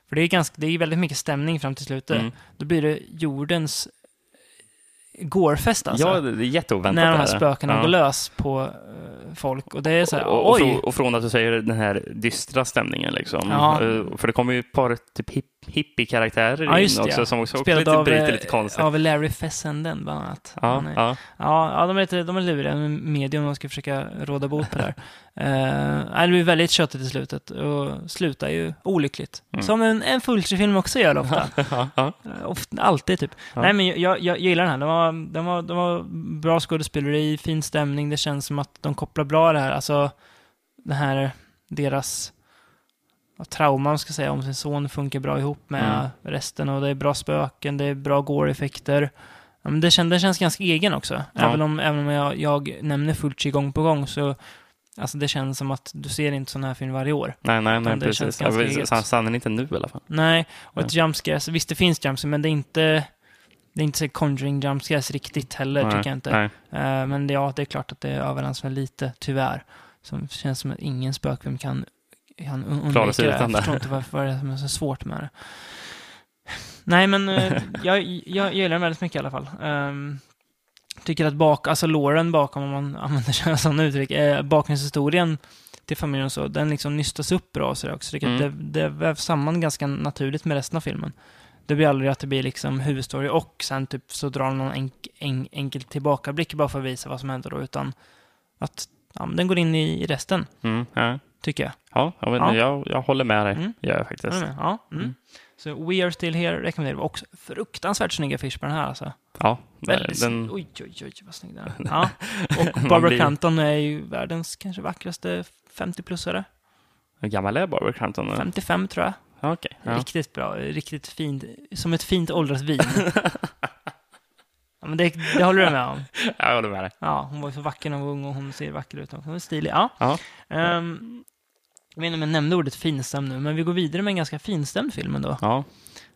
för det är, ganska, det är väldigt mycket stämning fram till slutet, Mm. då blir det jordens gårfest alltså. Ja, det är jätteoväntat. när de här spökena Ja. går lös på eh, folk. Och det är så här, och, och, oj! och från att du säger den här dystra stämningen liksom. Ja. Eh, För det kommer ju ett par typ hip, hippie-karaktärer Ja, in också som också, Spelad lite, av, bryter eh, lite konstigt. av Larry Fessenden bland annat. ja, är- ja. Ja, ja de, är lite, de är luriga. De är medium de ska försöka råda bot på det här. Nej, det blir väldigt köttigt i slutet och slutar ju olyckligt. Mm. Som en, en Fulci-film också gör ofta. ja. Eh, ofta alltid typ. Nej, men jag, jag, jag gillar den här. Den var, den, var, den var bra skådespeleri, fin stämning. Det känns som att de kopplar bra det här. Alltså, det här, deras ja, trauma, man ska säga, om sin son funkar bra ihop med Mm. resten. Och det är bra spöken, det är bra gore-effekter. Ja, men det, känns, det känns ganska egen också. Ja. Även om, även om jag, jag nämner Fulci gång på gång så Alltså det känns som att du ser inte sån här film varje år. Nej, nej, nej, det precis. Ja, Sanningen inte nu i alla fall. Nej, och ett jumpscares, visst det finns jumpscares, men det är inte det är inte så Conjuring jumpscares riktigt heller, nej, tycker jag inte. Eh, men det, ja, det är klart att det överensstämmer lite, tyvärr. Det känns som att ingen spökfilm kan, kan un- undvika Klara sig det. Jag förstår inte varför det är så svårt med det. Nej, men eh, jag, jag gillar den väldigt mycket i alla fall. Um, tycker att bak, alltså låren bakom, om man använder sig av sådana uttryck, eh, bakgrundshistorien till familjen och så, den liksom nystas upp bra och så där också. Tycker att Mm. det, det vävs samman ganska naturligt med resten av filmen. Det blir aldrig att det blir liksom huvudstory och sen typ så drar någon enk, en, enkel tillbakablick bara för att visa vad som händer då, utan att ja, den går in i, i resten, Mm, ja. tycker jag. Ja, jag, vet, Ja. Jag, jag håller med dig. Mm. Gör jag faktiskt. Ja. Mm. Mm. Så We Are Still Here rekommenderar vi också. Fruktansvärt snygga affisch på den här alltså. Ja, Väldigt den, Oj, oj, oj, vad snygg den är. Ja. Och Barbara blir- Crampton är ju världens kanske vackraste 50-plussare. hur gammal är Barbara Crampton? nu? 55 tror jag. Ja, Okej. Ja. Riktigt bra, riktigt fint. Som ett fint åldrat vin. ja, men det, det håller du med om? Jag håller med dig. Ja, hon var ju så vacker när hon var ung och hon ser vacker ut. Hon är stilig. Ja. Ja. Jag vet inte om jag nämnde ordet finstämd nu, men vi går vidare med en ganska finstämd film ändå. Ja,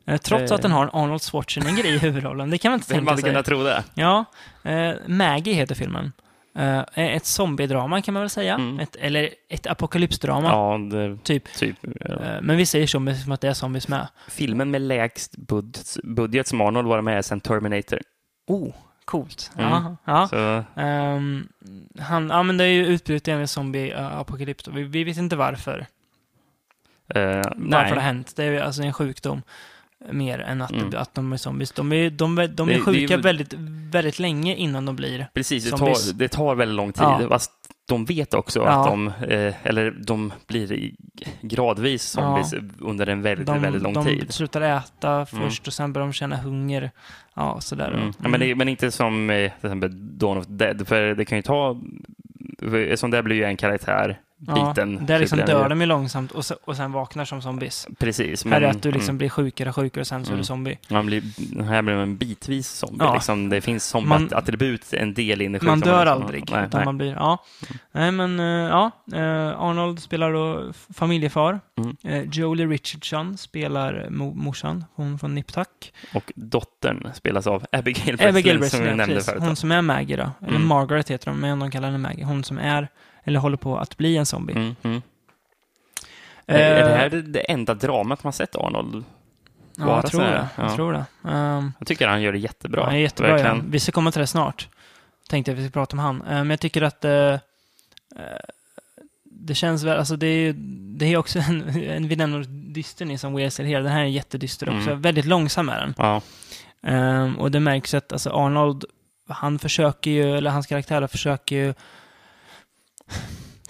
Eh, Trots att den har en Arnold Schwarzenegger i huvudrollen. Det kan man inte det tänka man sig. kunna tro det. Ja, eh, Maggie heter filmen. Eh, ett zombiedrama kan man väl säga. Mm. Ett, eller ett apokalypsdrama, Ja, det, typ. typ. ja. Eh, men vi säger zombies som att det är zombies med. Filmen med lägst budget, budget som Arnold var med är sen Terminator. Oh, coolt. Mm. Ja, ja. Ehm, han, ja, men det är ju utbrutit en zombie-apokalyps. Vi, vi vet inte varför. eh, Varför nej. det har hänt. Det är alltså en sjukdom. Mer än att, Mm. att de är zombies. De är, de, är- de är Det- det är sjuka ju- väldigt, väldigt länge innan de blir. Precis, det tar, det tar väldigt lång tid. Ja. Fast de vet också Ja. att de, eh, eller de blir gradvis zombies under en väldigt, De, väldigt lång de tid. slutar äta först och sen börjar de känna hunger. Ja, sådär. Mm. Ja, men, det, men inte som eh, till exempel Dawn of Dead, för det kan ju ta... Som det blir ju en karaktär ja, biten. Där liksom så blir den dör de ju långsamt och, se, och sen vaknar som zombies. Precis. här är men- att du liksom mm. blir sjukare och sjukare och sen så är Mm. du zombie. Man blir, här blir man bitvis zombie. Ja. Liksom, det finns Man- zombie-attribut en del in i Man sjukdomen, dör liksom. aldrig. Nej, utan nej. Man blir, ja. Nej, men eh, ja. eh, Arnold spelar då familjefar. Mm. Eh, Jolie Richardson spelar mo- morsan, hon från Nip Tuck. Och dottern spelas av Abigail Breslin, Abigail som vi ja, nämnde förut. Hon som är Maggie då. Eller Mm. Margaret heter de, men de kallar henne Maggie. Hon som är, eller håller på att bli en zombie. Mm, mm. Eh, är det här det, enda dramat man sett Arnold? Ja, jag tror det. Jag Ja. tror det. Ehm, Jag tycker han gör det jättebra. Han är jättebra, ja. Vi ska komma till det snart. Tänkte jag att vi ska prata om han. Eh, Men jag tycker att eh, det känns väl, alltså det är det är också en, en vi nämner dyster ni som Weird Here. Den här är jättedyster också. Mm. Väldigt långsam är den. Ja. Ehm, och det märks att alltså Arnold, han försöker ju, eller hans karaktär försöker ju,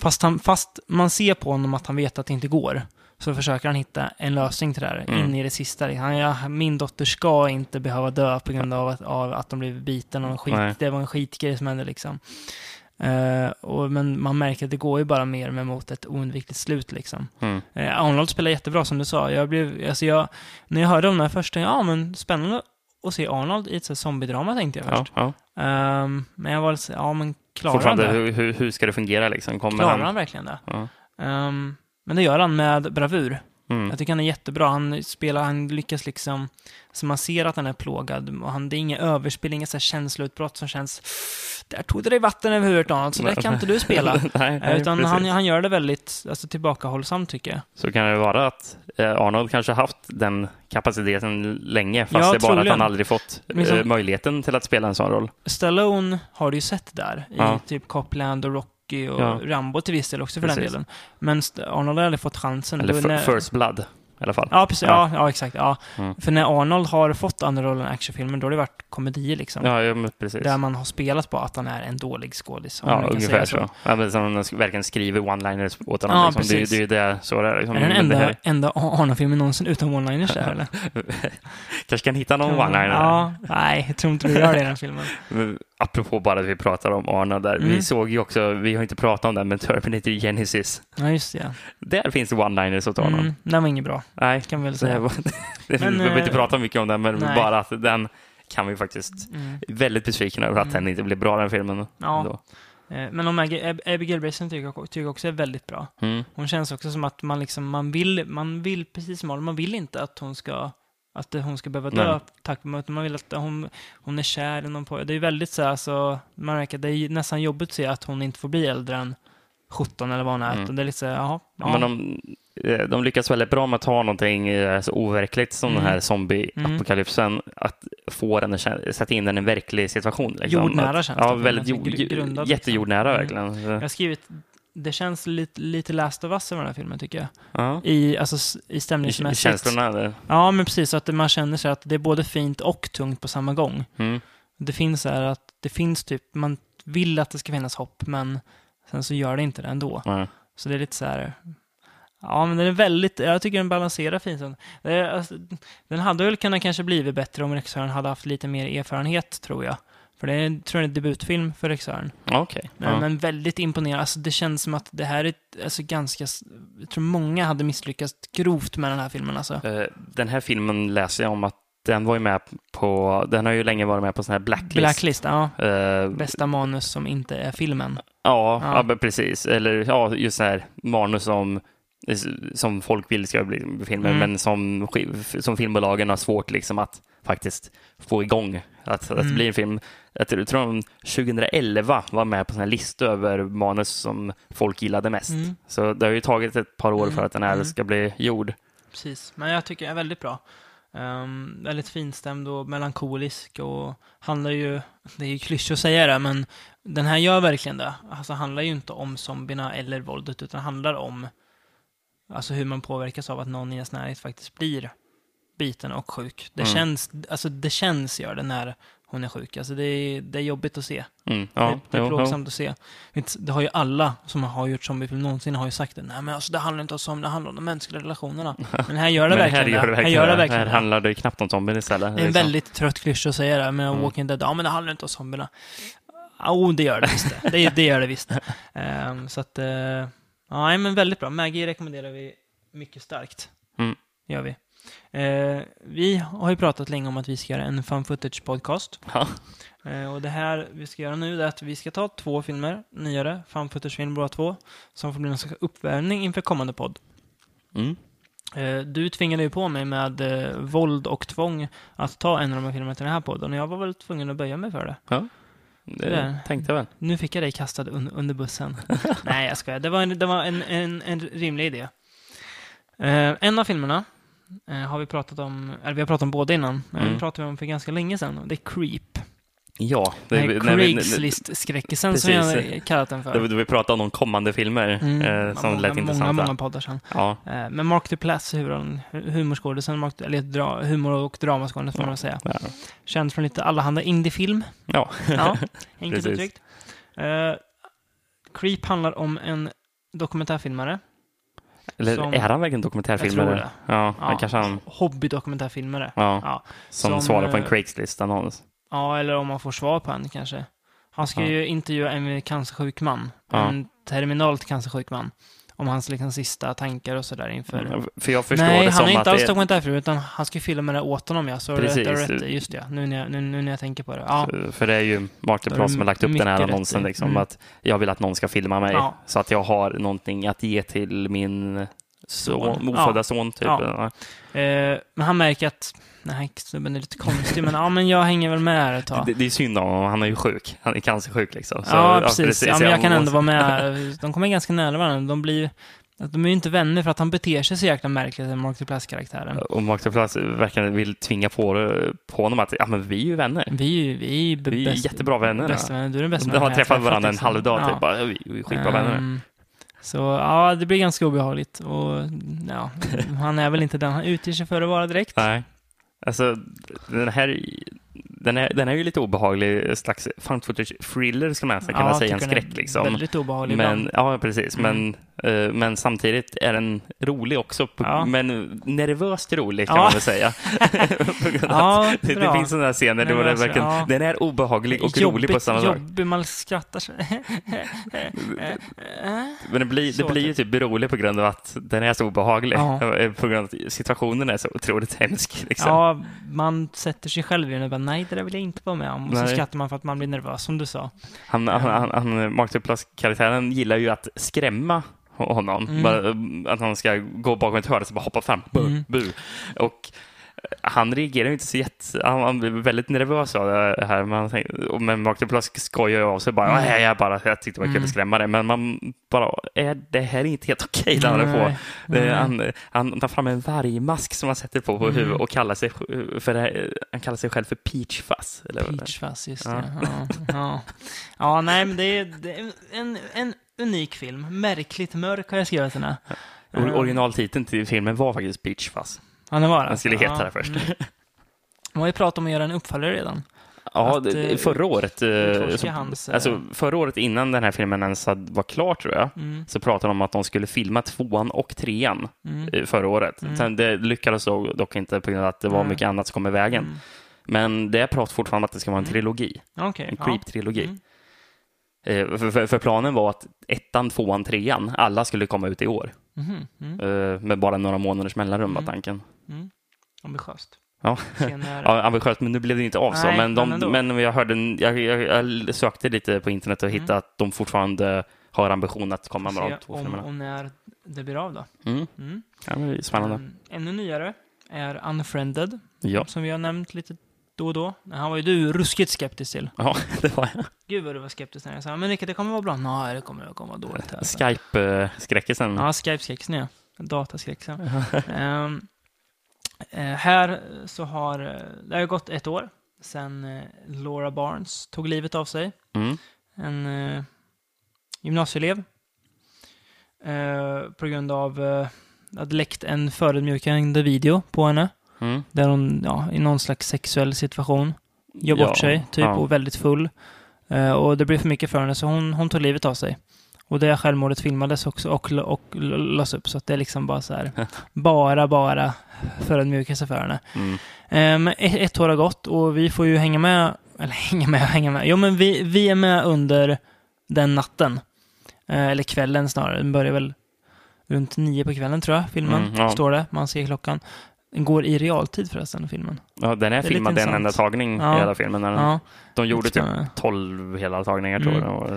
fast, han, fast man ser på honom att han vet att det inte går, så försöker han hitta en lösning till det här, Mm. in i det sista. Han, ja, min dotter ska inte behöva dö på grund av att, av att de blev biten och skit. Nej. Det var en skitgrej som hände liksom. Eh, och, men man märker att det går ju bara mer med mot ett oundvikligt slut liksom. Mm. Eh, Arnold spelar jättebra som du sa. Jag blev, alltså jag, när jag hörde om det här först tänkte jag, ja men spännande att se Arnold i ett så zombiedrama tänkte jag Ja, först. ja. Ehm, men jag var lite så, ja men klarar han det? hur, hur, ska det fungera liksom? Kommer Klarar han... han verkligen det? Ja. Ehm, men det gör han med bravur. Mm. Jag tycker han är jättebra. Han spelar, han lyckas liksom, så man ser att han är plågad. Och han, det är inga överspel, inga så här känsloutbrott som känns, där tog det dig vatten över huvudet Arnold, så där kan inte du spela. nej, Eh, nej, Utan precis. han, han gör det väldigt alltså, tillbakahållsamt tycker jag. Så kan det vara att eh, Arnold kanske haft den kapaciteten länge, fast Ja, det är bara att troligen. han aldrig fått Men som- eh, möjligheten till att spela en sån roll. Stallone har du ju sett där, i Ja. typ Copland och Rocky och Ja. Rambo till viss del också för den Precis. delen. Men Arnold har aldrig fått chansen. Eller när- First Blood i alla fall. Ja, precis. Ja. Ja, exakt. Ja. Mm. För när Arnold har fått andra rollen i actionfilmer, då har det varit komedier liksom. Ja, ja precis. Där man har spelat på att han är en dålig skådis. Ja, ungefär säga så. Ja, men som han verkligen skriver one-liners åt honom. Ja, liksom. det, precis. det är ju det så det är. Liksom. Är det den det enda, här- enda Arnold-filmen någonsin utan one-liners där, eller? kanske kan hitta någon one-liner. Ja, nej, jag tror inte du gör det i den filmen. Men Apropå bara att vi pratar om Arnold där. Vi Mm. såg ju också, vi har inte pratat om den, men Terminator Genesis. Ja, just det. Ja. Där finns det one-liners åt honom. Mm, den var inget bra, Nej, kan vi väl det säga. var, det, Men, vi behöver eh, inte prata mycket om den, men nej. bara att den kan vi faktiskt Mm. väldigt besviken över att Mm. den inte blev bra den filmen. Ja. Ändå. Eh, Men om Abigail Breslin tycker jag, också är väldigt bra. Mm. Hon känns också som att man liksom, man vill, man vill, precis som Arnold, man vill inte att hon ska att hon ska behöva dö Nej. tack vare man vill att hon, hon är kär i någon pojke. Det är väldigt så här, så man märker att det är nästan jobbigt att se att hon inte får bli äldre än 17 eller vad hon är. Mm. Det är lite så här, jaha, ja. Men eh, de lyckas väldigt bra med att ta någonting eh, så overkligt som Mm. den här zombie-apokalypsen, att få den att sätta in den i en verklig situation. Liksom. Jordnära att, känns det Ja, väldigt jord, gr- grundad, jättejordnära liksom. verkligen. Så, Jag har skrivit, det känns lite, lite Last of Us över den här filmen tycker jag. ja. I, alltså, i I, I stämningsmässigt. känslorna. Eller? Ja, men precis. Så att man känner sig att det är både fint och tungt på samma gång. Mm. Det finns här att det finns typ, man vill att det ska finnas hopp, men sen så gör det inte det ändå. Ja. Så det är lite så här, ja men den är väldigt, jag tycker den balanserar fint. Alltså, den hade väl kunnat kanske blivit bättre om regissören hade haft lite mer erfarenhet, tror jag. För det är, tror jag, en debutfilm för regissören. Okej. Men, Ja. men väldigt imponerande. Alltså, det känns som att det här är alltså, ganska... Jag tror många hade misslyckats grovt med den här filmen. Alltså. Eh, Den här filmen läser jag om att den var ju med på, den har ju länge varit med på sån här blacklist. Blacklist, ja. Eh, Bästa manus som inte är filmen. Ja, Ja. ja. precis. Eller ja, just så här manus som, som folk vill ska bli filmer, Mm. men som, som filmbolagen har svårt liksom att faktiskt få igång att, att Mm. bli en film. Jag tror, de 2011 var med på en lista över manus som folk gillade mest. Mm. Så det har ju tagit ett par år Mm, för att den här mm. ska bli gjord. Precis. Men jag tycker den är väldigt bra. Um, väldigt finstämd och melankolisk och handlar ju, det är ju klyschigt att säga det, men den här gör verkligen det. Alltså handlar ju inte om zombierna eller våldet, utan handlar om alltså hur man påverkas av att någon i ens närhet faktiskt blir biten och sjuk. Det Mm. känns, alltså det känns gör det när hon är sjuk. Alltså det är, det är jobbigt att se. Mm. det, Ja, det är jo, jo. plågsamt att se. Det har ju alla som har gjort zombiefilm någonsin har ju sagt det. Nej men alltså det handlar inte om zombie, det handlar om de mänskliga relationerna. Men här gör det verkligen här gör det det. Här verkligen gör det det. verkligen Här det. handlar det knappt om zombier istället. Det är en liksom. väldigt trött klyscha att säga det, men Mm. Walking Dead, ja men det handlar inte om zombierna. Jo, det gör det visst det. Det, det gör det visst. Ehm, så att, uh, nej, men väldigt bra. Maggie rekommenderar vi mycket starkt. Mm. Gör vi. Eh, vi har ju pratat länge om att vi ska göra en fun footage podcast. Ja. Eh, och det här vi ska göra nu är att vi ska ta två filmer, nyare, fun footage-film båda två, som får bli en slags uppvärmning inför kommande podd. Mm. Eh, Du tvingade ju på mig med eh, våld och tvång att ta en av de här filmerna till den här podden och jag var väl tvungen att böja mig för det. Det Det- tänkte jag väl. Nu fick jag dig kastad un under bussen. Nej, jag skojar. Det var en, det var en, en, en rimlig idé. Eh, en av filmerna eh, har vi pratat om, eller vi har pratat om båda innan, men Mm. den pratade vi om för ganska länge sedan det är Creep. Ja, Craigslist-skräckisen som jag kallat den för. då vi pratade om de kommande filmer Mm, eh, som många, lät många, intressanta. många poddar sedan. Ja, Eh, Men Mark Duplass, humorskådisen, eller dra, humor och dramaskådis får man väl säga. ja. Känd från lite allehanda indiefilm. ja. Ja, enkelt uttryckt. Eh, Creep handlar om en dokumentärfilmare. Eller Som- är han verkligen Jag dokumentärfilmare? tror det. Ja, Ja, kanske han, Hobbydokumentärfilmare. ja, Ja. som, som, svarar på en eh, Craigslist-annons. Ja, eller om man får svar på en kanske. Han ska Ja. ju intervjua en cancersjuk man. Ja. En terminalt cancersjuk man. Om hans liksom, sista tankar och sådär inför... För jag förstår Nej, det han är inte alls det, dokumentärfilm, utan han ska ju filma det åt honom, ja. Så Precis. rätt är rätt, just det. Nu när, jag, nu, nu när jag tänker på det. Ja, För det är ju Martin är det som har lagt upp den här annonsen. Liksom, Mm. att jag vill att någon ska filma mig Ja. så att jag har någonting att ge till min son, Son. ofödda son. Typ. Eh, men han märker att den här snubben är lite konstig, men ja, men jag hänger väl med här ett tag. Det, det är synd om honom, han är ju sjuk. Han är cancersjuk liksom. Så, ja, precis. Ja, men jag kan ändå vara med. De kommer ganska nära varandra. De blir de är ju inte vänner för att han beter sig så jäkla märkligt, den Mark Duplass-karaktären. Och Mark Duplass verkligen vill tvinga på, på honom att ja, men vi är ju vänner. Vi är ju vi är ju Vi är bäst- jättebra vänner. Bästa vänner. Du är den bästa De har träffat varandra en liksom. halv dag Ja. typ. Bara, vi, vi är skitbra vänner. Ehm, Så ja, det blir ganska obehagligt. Och ja, han är väl inte den han utger sig för att vara direkt. Nej. Alltså, den här, den är, den är ju lite obehaglig, slags found footage thriller skulle man nästan kunna Ja, säga, en skräck liksom. Väldigt obehaglig Men, ibland. ja, precis. Mm. Men, men samtidigt är den rolig också. Ja. Men nervöst rolig kan Ja. man väl säga. Ja, det, det finns sådana scener då det Nervös, verkligen, ja. den är obehaglig och rolig på samma gång. Jobbig, man skrattar så. Men det blir, det Så blir ju typ rolig på grund av att den är så obehaglig. Ja. Eh, På grund av att situationen är så otroligt hemsk. Liksom. Ja, man sätter sig själv i den och bara nej, det där vill jag inte vara med om. Och så Nej. skrattar man för att man blir nervös, som du sa. Han, han, han, han, Mark Duplass-karaktären gillar ju att skrämma honom. Mm. Eh, att han ska gå bakom ett hörn och så bara hoppa fram. Bu, Mm. bu. Och eh, han reagerar inte så jätte... Han, han blir väldigt nervös av det här. Man tänker, och- men Mark Duplass skojar av sig bara. Mm. Jag, bara jag tyckte det var kul Mm. att skrämma dig. Men man bara, är det här är inte helt okej det han på. Han, han tar fram en vargmask som han sätter på på Mm. huvudet och kallar sig, för här- han kallar sig själv för Peach Fuzz. Eller är. Peachfuzz, just Ja. det. Ja, ja. ja, nej, men det är, det är en, en unik film. Märkligt mörk har jag skrivit den här. Or- Originaltiteln till filmen var faktiskt Peach Fuzz. Ja, det var det. Den skulle heta ja. det först. Mm. De har ju pratat om att göra en uppföljare redan. Ja, Att, det- eh, förra året, eh, hans, eh, alltså förra året innan den här filmen ens var klar tror jag, Mm. så pratade de om att de skulle filma tvåan och trean Mm. eh, förra året. Mm. Sen det lyckades dock inte på grund av att det var mycket annat som kom i vägen. Mm. Men det är prat fortfarande att det ska vara en Mm. trilogi, Okej. en creep-trilogi. Mm. Eh, För, för, planen var att ettan, tvåan, trean, alla skulle komma ut i år. Mhm, mm. Eh, Med bara några månaders mellanrum var Mm. tanken. Mm. Ambitiöst. Ja. Ja, ambitiöst, men nu blev det inte av så. Nej, men, de, men men jag, hörde, jag, jag, jag sökte lite på internet och Mm. hittade att de fortfarande har ambition att komma med de två om, filmerna. och när det blir av då. Mm. Mm. Ja, det är spännande. Mm. Ännu nyare är Unfriended, Ja. som vi har nämnt lite då och då. Han var ju du ruskigt skeptisk till. ja, det var jag. Gud vad du var skeptisk när jag sa men Rickard, det kommer vara bra. Nej, det kommer, det kommer vara dåligt. Alltså. Skype-skräckisen. Ja, Skype-skräcksen ja. Dataskräcksen. Ehm, eh, här så har eh, det har gått ett år sedan eh, Laura Barnes tog livet av sig. Mm. En eh, gymnasieelev. Eh, på grund av eh, att läckt en förödmjukande video på henne. Mm. Där hon ja, i någon slags sexuell situation gör bort Ja, sig, typ, ja. och väldigt full. Eh, och det blev för mycket för henne, så hon, hon tog livet av sig. Och det självmordet filmades också och, och, och lades upp, så att det är liksom bara så här, bara, bara förödmjukelse för henne. Mm. Eh, Men ett, ett år har gått och vi får ju hänga med, eller hänga med, hänga med. Jo, men vi, vi är med under den natten. Eh, Eller kvällen snarare. Den börjar väl runt nio på kvällen tror jag, filmen. Mm, ja. Står det. Man ser klockan. Den går i realtid förresten, filmen. Ja, den är, är filmad en enda tagning Ja. i hela filmen. Den- Ja, De gjorde typ spännande. 12 hela tagningar tror Mm. jag. Och-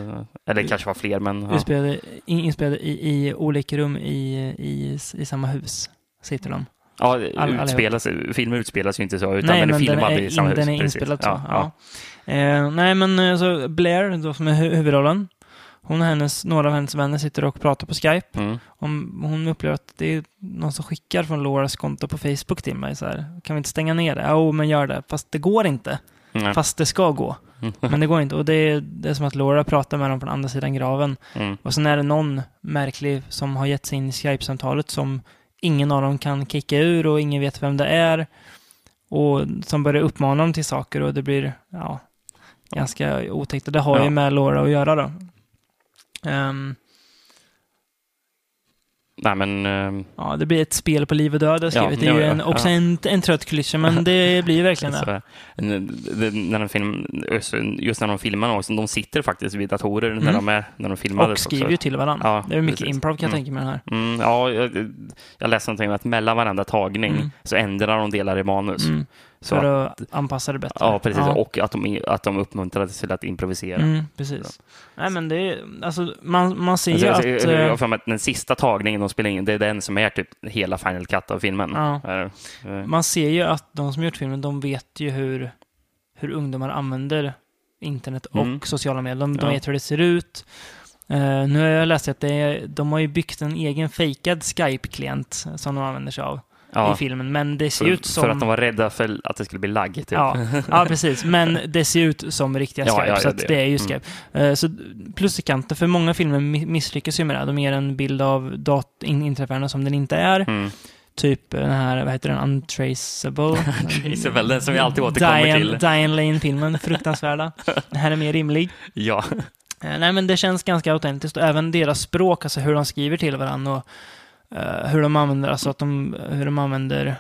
Eller det kanske var fler, men ja. Inspelade, in- inspelade i, i olika rum i, i, i samma hus. Sitter de. ja all- utspelas, filmer utspelas ju inte så, utan Nej, den är men den filmad är, i samma in, den hus. är precis. inspelad så. Ja, Ja. Eh, nej, men eh, så Blair, då, som är hu- huvudrollen, hon och hennes, några av hennes vänner sitter och pratar på Skype. Mm. Om, hon upplever att det är någon som skickar från Lauras konto på Facebook till mig. Så här, kan vi inte stänga ner det? Jo, men gör det. Fast det går inte. Mm. Fast det ska gå. Men det går inte. Och det är, det är som att Laura pratar med dem från andra sidan graven. Mm. Och sen är det någon märklig som har gett sig in i Skype-samtalet som ingen av dem kan kicka ur och ingen vet vem det är. Och som börjar uppmana dem till saker och det blir ja, ganska otäckt. Och det har Ja. ju med Laura att göra då. Ehm, Nej, men... ehm, ja, det blir ett spel på liv och död har jag Ja, skrivit. det är ju ja, ja, en, också ja. en, en trött klyscha, men det blir ju verkligen det. när de film, just när de filmar också, de sitter faktiskt vid datorer när Mm. de är när de filmar. Och skriver ju till varandra. Ja, det är mycket precis. improv kan jag Mm. tänka mig den här. Mm, ja, jag, jag läste någonting om att mellan varenda tagning Mm. så ändrar de delar i manus. Så För att, att anpassa det bättre. ja, precis. Och att de, att de uppmuntrar till att improvisera. Mm, precis. Nej, men det är, alltså, man, man ser Alltså, ju jag, att... jag, eh, för mig att den sista tagningen de spelar in, det är den som är typ hela Final Cut av filmen. Ja. Man ser ju att de som gjort filmen, de vet ju hur, hur ungdomar använder internet och Mm. sociala medier. De, de Ja. vet hur det ser ut. Eh, nu har jag läst att det de har ju byggt en egen fejkad Skype-klient som de använder sig av ja, i filmen. Men det ser för, ut som... för att de var rädda för att det skulle bli lagg. Typ. Ja, ja, precis. Men det ser ut som riktiga Skype, ja, så ja, att det- det är ju mm. Skype. Eh, Så plus i kanten, för många filmer mi- misslyckas ju med det. De ger en bild av dat- in- inträffärenden som den inte är. Mm. Typ den här, vad heter den, Untraceable? Isabel, den som vi alltid återkommer Diane, till. Diane Lane-filmen, fruktansvärda. Den här är mer rimlig. Ja, Eh, Nej, men det känns ganska autentiskt och även deras språk, alltså hur de skriver till varandra och eh, hur de använder, alltså att de, hur de använder,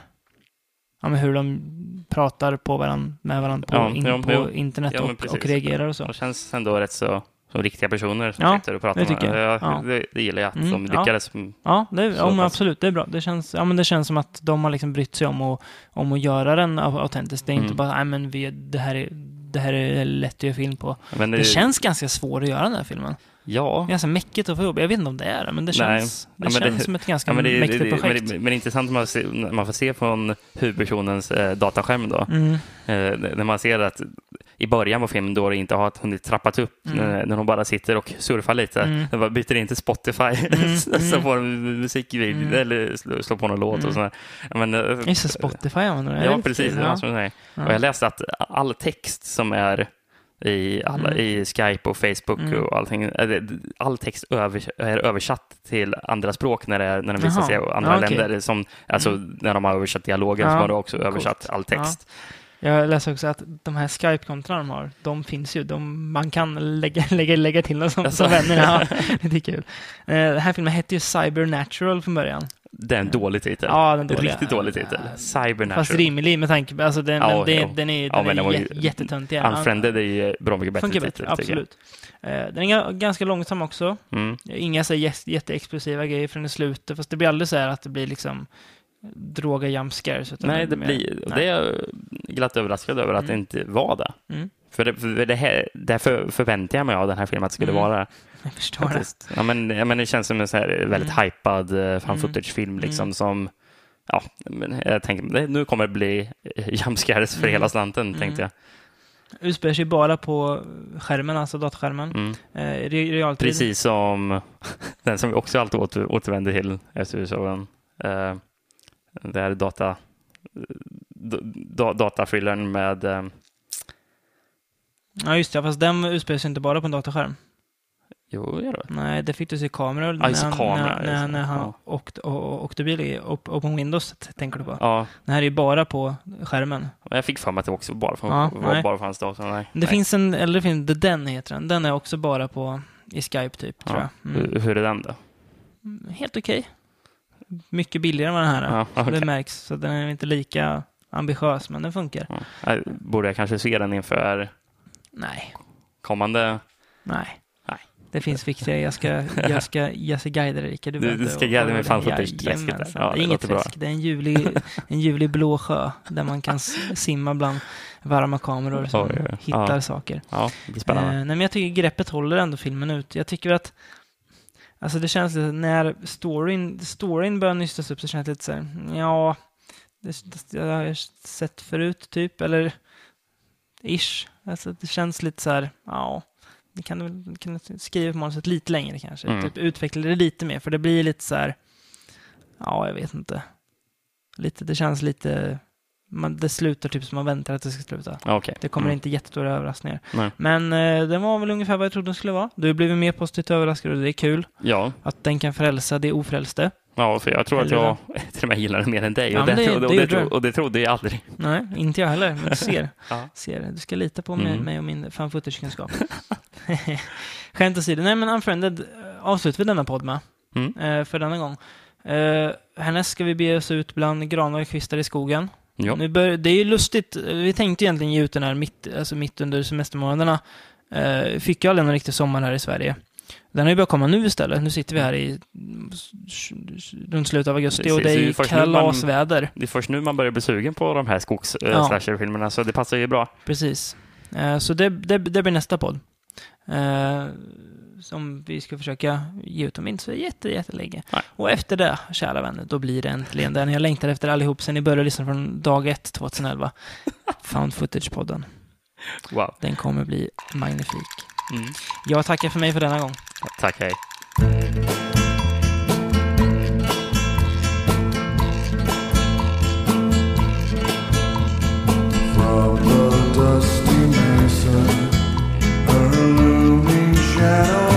ja men hur de pratar på varandra, med varandra på, Ja, in, ja, på internet Ja, och, och reagerar och så. de känns ändå rätt så som riktiga personer som Ja, sitter och pratar det tycker med. jag. Ja. Det, det gillar jag, att Mm, de lyckades. Ja, det, ja men absolut, det är bra. Det känns, ja, men det känns som att de har liksom brytt sig om, och, om att göra den au- autentisk. Det är inte Mm. bara, nej men vi, det, här är, det här är lätt att göra film på. Men Det känns ganska svårt att göra den här filmen. Ja, Ganska mäckigt att få ihop. Jag vet inte om det är det, men det Nej. känns, det Ja, känns det- som ett ganska Ja, men, det, mäktigt det, men, projekt. det, men det är intressant när man, ser, när man får se från huvudpersonens eh, dataskärm då. Mm. Eh, när man ser att i början på filmen då det inte har hunnit trappat upp, Mm. när, när hon bara sitter och surfar lite. Mm. Bara byter in till Spotify, Mm, så mm. får de musikvideo Mm. eller slår, på någon låt Mm. och sådär. Ja, Men, eh, Just Spotify använder det. Ja, precis. Ja. Och jag läste att all text som är i, alla, Mm. i Skype och Facebook Mm. och allting, all text övers- är översatt till andra språk när, det är, när den visar sig i andra Ja, okej. länder. Som, alltså när de har översatt dialogen Ja, så har de också coolt. översatt all text. Jag läste också att de här Skype-kontona de har, de finns ju. De, man kan lägga, lägga, lägga till dem som, Alltså. som vänner. Ja, det är kul. Eh, Den här filmen hette ju Cybernatural från början. Det är en dålig titel. Ja, den dåliga. Riktigt dålig titel. Ja, Cybernatural. Fast rimlig med tanke på, alltså den, Ja, den, ja. den, den är, Ja, den men är den var ju- jä- jättetunt. ja. Unfriended är ju bra mycket bättre titel. bättre, absolut. Eh, Den är ga- ganska långsam också. Mm. Inga så jätteexplosiva grejer förrän i slutet, fast det blir aldrig så här att det blir liksom droga jump scares. Nej, det mer- blir, nej. det är jag glatt överraskad över att Mm. det inte var det. Mm. För, det, för det här, därför förväntar jag mig av den här filmen att det skulle Mm. vara Jag förstår det. Faktiskt. Ja, men, ja, men det känns som en så här väldigt Mm. hypad uh, fan footage-film liksom Mm. som Ja, men jag tänker det, nu kommer det bli eh, jump scares för Mm. hela slanten, Mm. tänkte jag. Utspelar sig bara på skärmen, alltså dataskärmen. Mm. Eh, re- realtid. Precis som den som vi också alltid åter, återvänder till efter vi såg den. Uh, det här data, da, datathrillern med eh, Ja, just det. Fast den utspelar sig inte bara på en dataskärm. Jo, gör det. Nej, det fick du se kameror Ja, när, kamera, när, när, det. han Ja. åkte, och, åkte bil i op- Open Windows, tänker du på. Ja, Den här är ju bara på skärmen. men jag fick för mig att det också var, från, Ja, var nej. bara från hans dator. Nej. Det nej. finns en, eller det finns, The Den heter den. Den är också bara på, i Skype typ, tror Ja. jag. Mm. Hur, hur är den då? Mm, Helt okej. Mycket billigare än vad den här är. Ja, okej. Det märks, så den är inte lika ambitiös, men den funkar. Borde jag kanske se den inför Nej, kommande nej. Nej. Det finns viktigare. Jag ska, jag ska, jag ska guida dig, Rickard. Du- du inte- ska guida mig fan där. Jajamensan. Ja, det det är inget träsk. Det är en ljuvlig, en ljuvlig blå sjö där man kan simma bland varma kameror som Oj, oj. hittar Ja. saker. Ja, det blir spännande. Eh, nej, men jag tycker greppet håller ändå filmen ut. Jag tycker att Alltså det känns lite, när storyn, storyn börjar nystas upp så känns det lite så här, ja, det, det, jag har sett förut typ, eller ish. Alltså det känns lite så här, ja, ni kan väl kan skriva på manuset lite längre kanske. Mm. Typ utveckla det lite mer, för det blir lite så här, ja, jag vet inte. Lite, det känns lite man, det slutar typ som man väntar att det ska sluta. Okej. Det kommer Mm. inte jättestora överraskningar. Nej. Men eh, den var väl ungefär vad jag trodde den skulle vara. Du har blivit mer positivt överraskad och det är kul. Ja, Att den kan frälsa det ofrälste. Ja, för jag tror att Eller jag till och med gillar den mer än dig. Ja, och, det, det- trodde, och, det, gjorde tro- du. och det trodde jag aldrig. Nej, inte jag heller. Men du ser. Ja. ser. Du ska lita på mig, Mm. mig och min fan. Skämt åsido. Nej, men Unfriended eh, avslutar vi denna podd med. Mm. Eh, för denna gång. Eh, härnäst ska vi bege oss ut bland granar och kvistar i skogen. Ja. Nu bör, det är ju lustigt. Vi tänkte egentligen ge ut den här mitt, alltså mitt under semestermånaderna. Eh, fick ju aldrig någon riktig sommar här i Sverige. Den har ju börjat komma nu istället. Nu sitter vi här i runt slutet av augusti och det är det man- kalasväder. Det är först nu man börjar bli sugen på de här skogs Ja. ja. så det passar ju bra. Precis. Eh, så det, det, det blir nästa podd. Eh, som vi ska försöka ge ut om inte så jätte, jättelänge. Nej. Och efter det, kära vänner, då blir det äntligen den jag längtar efter allihop sen ni började lyssna från dag ett 2011. Found Footage-podden. Wow. Den kommer bli magnifik. Mm. Jag tackar för mig för denna gång. Tack, hej. From the dusty mesa, looming shadow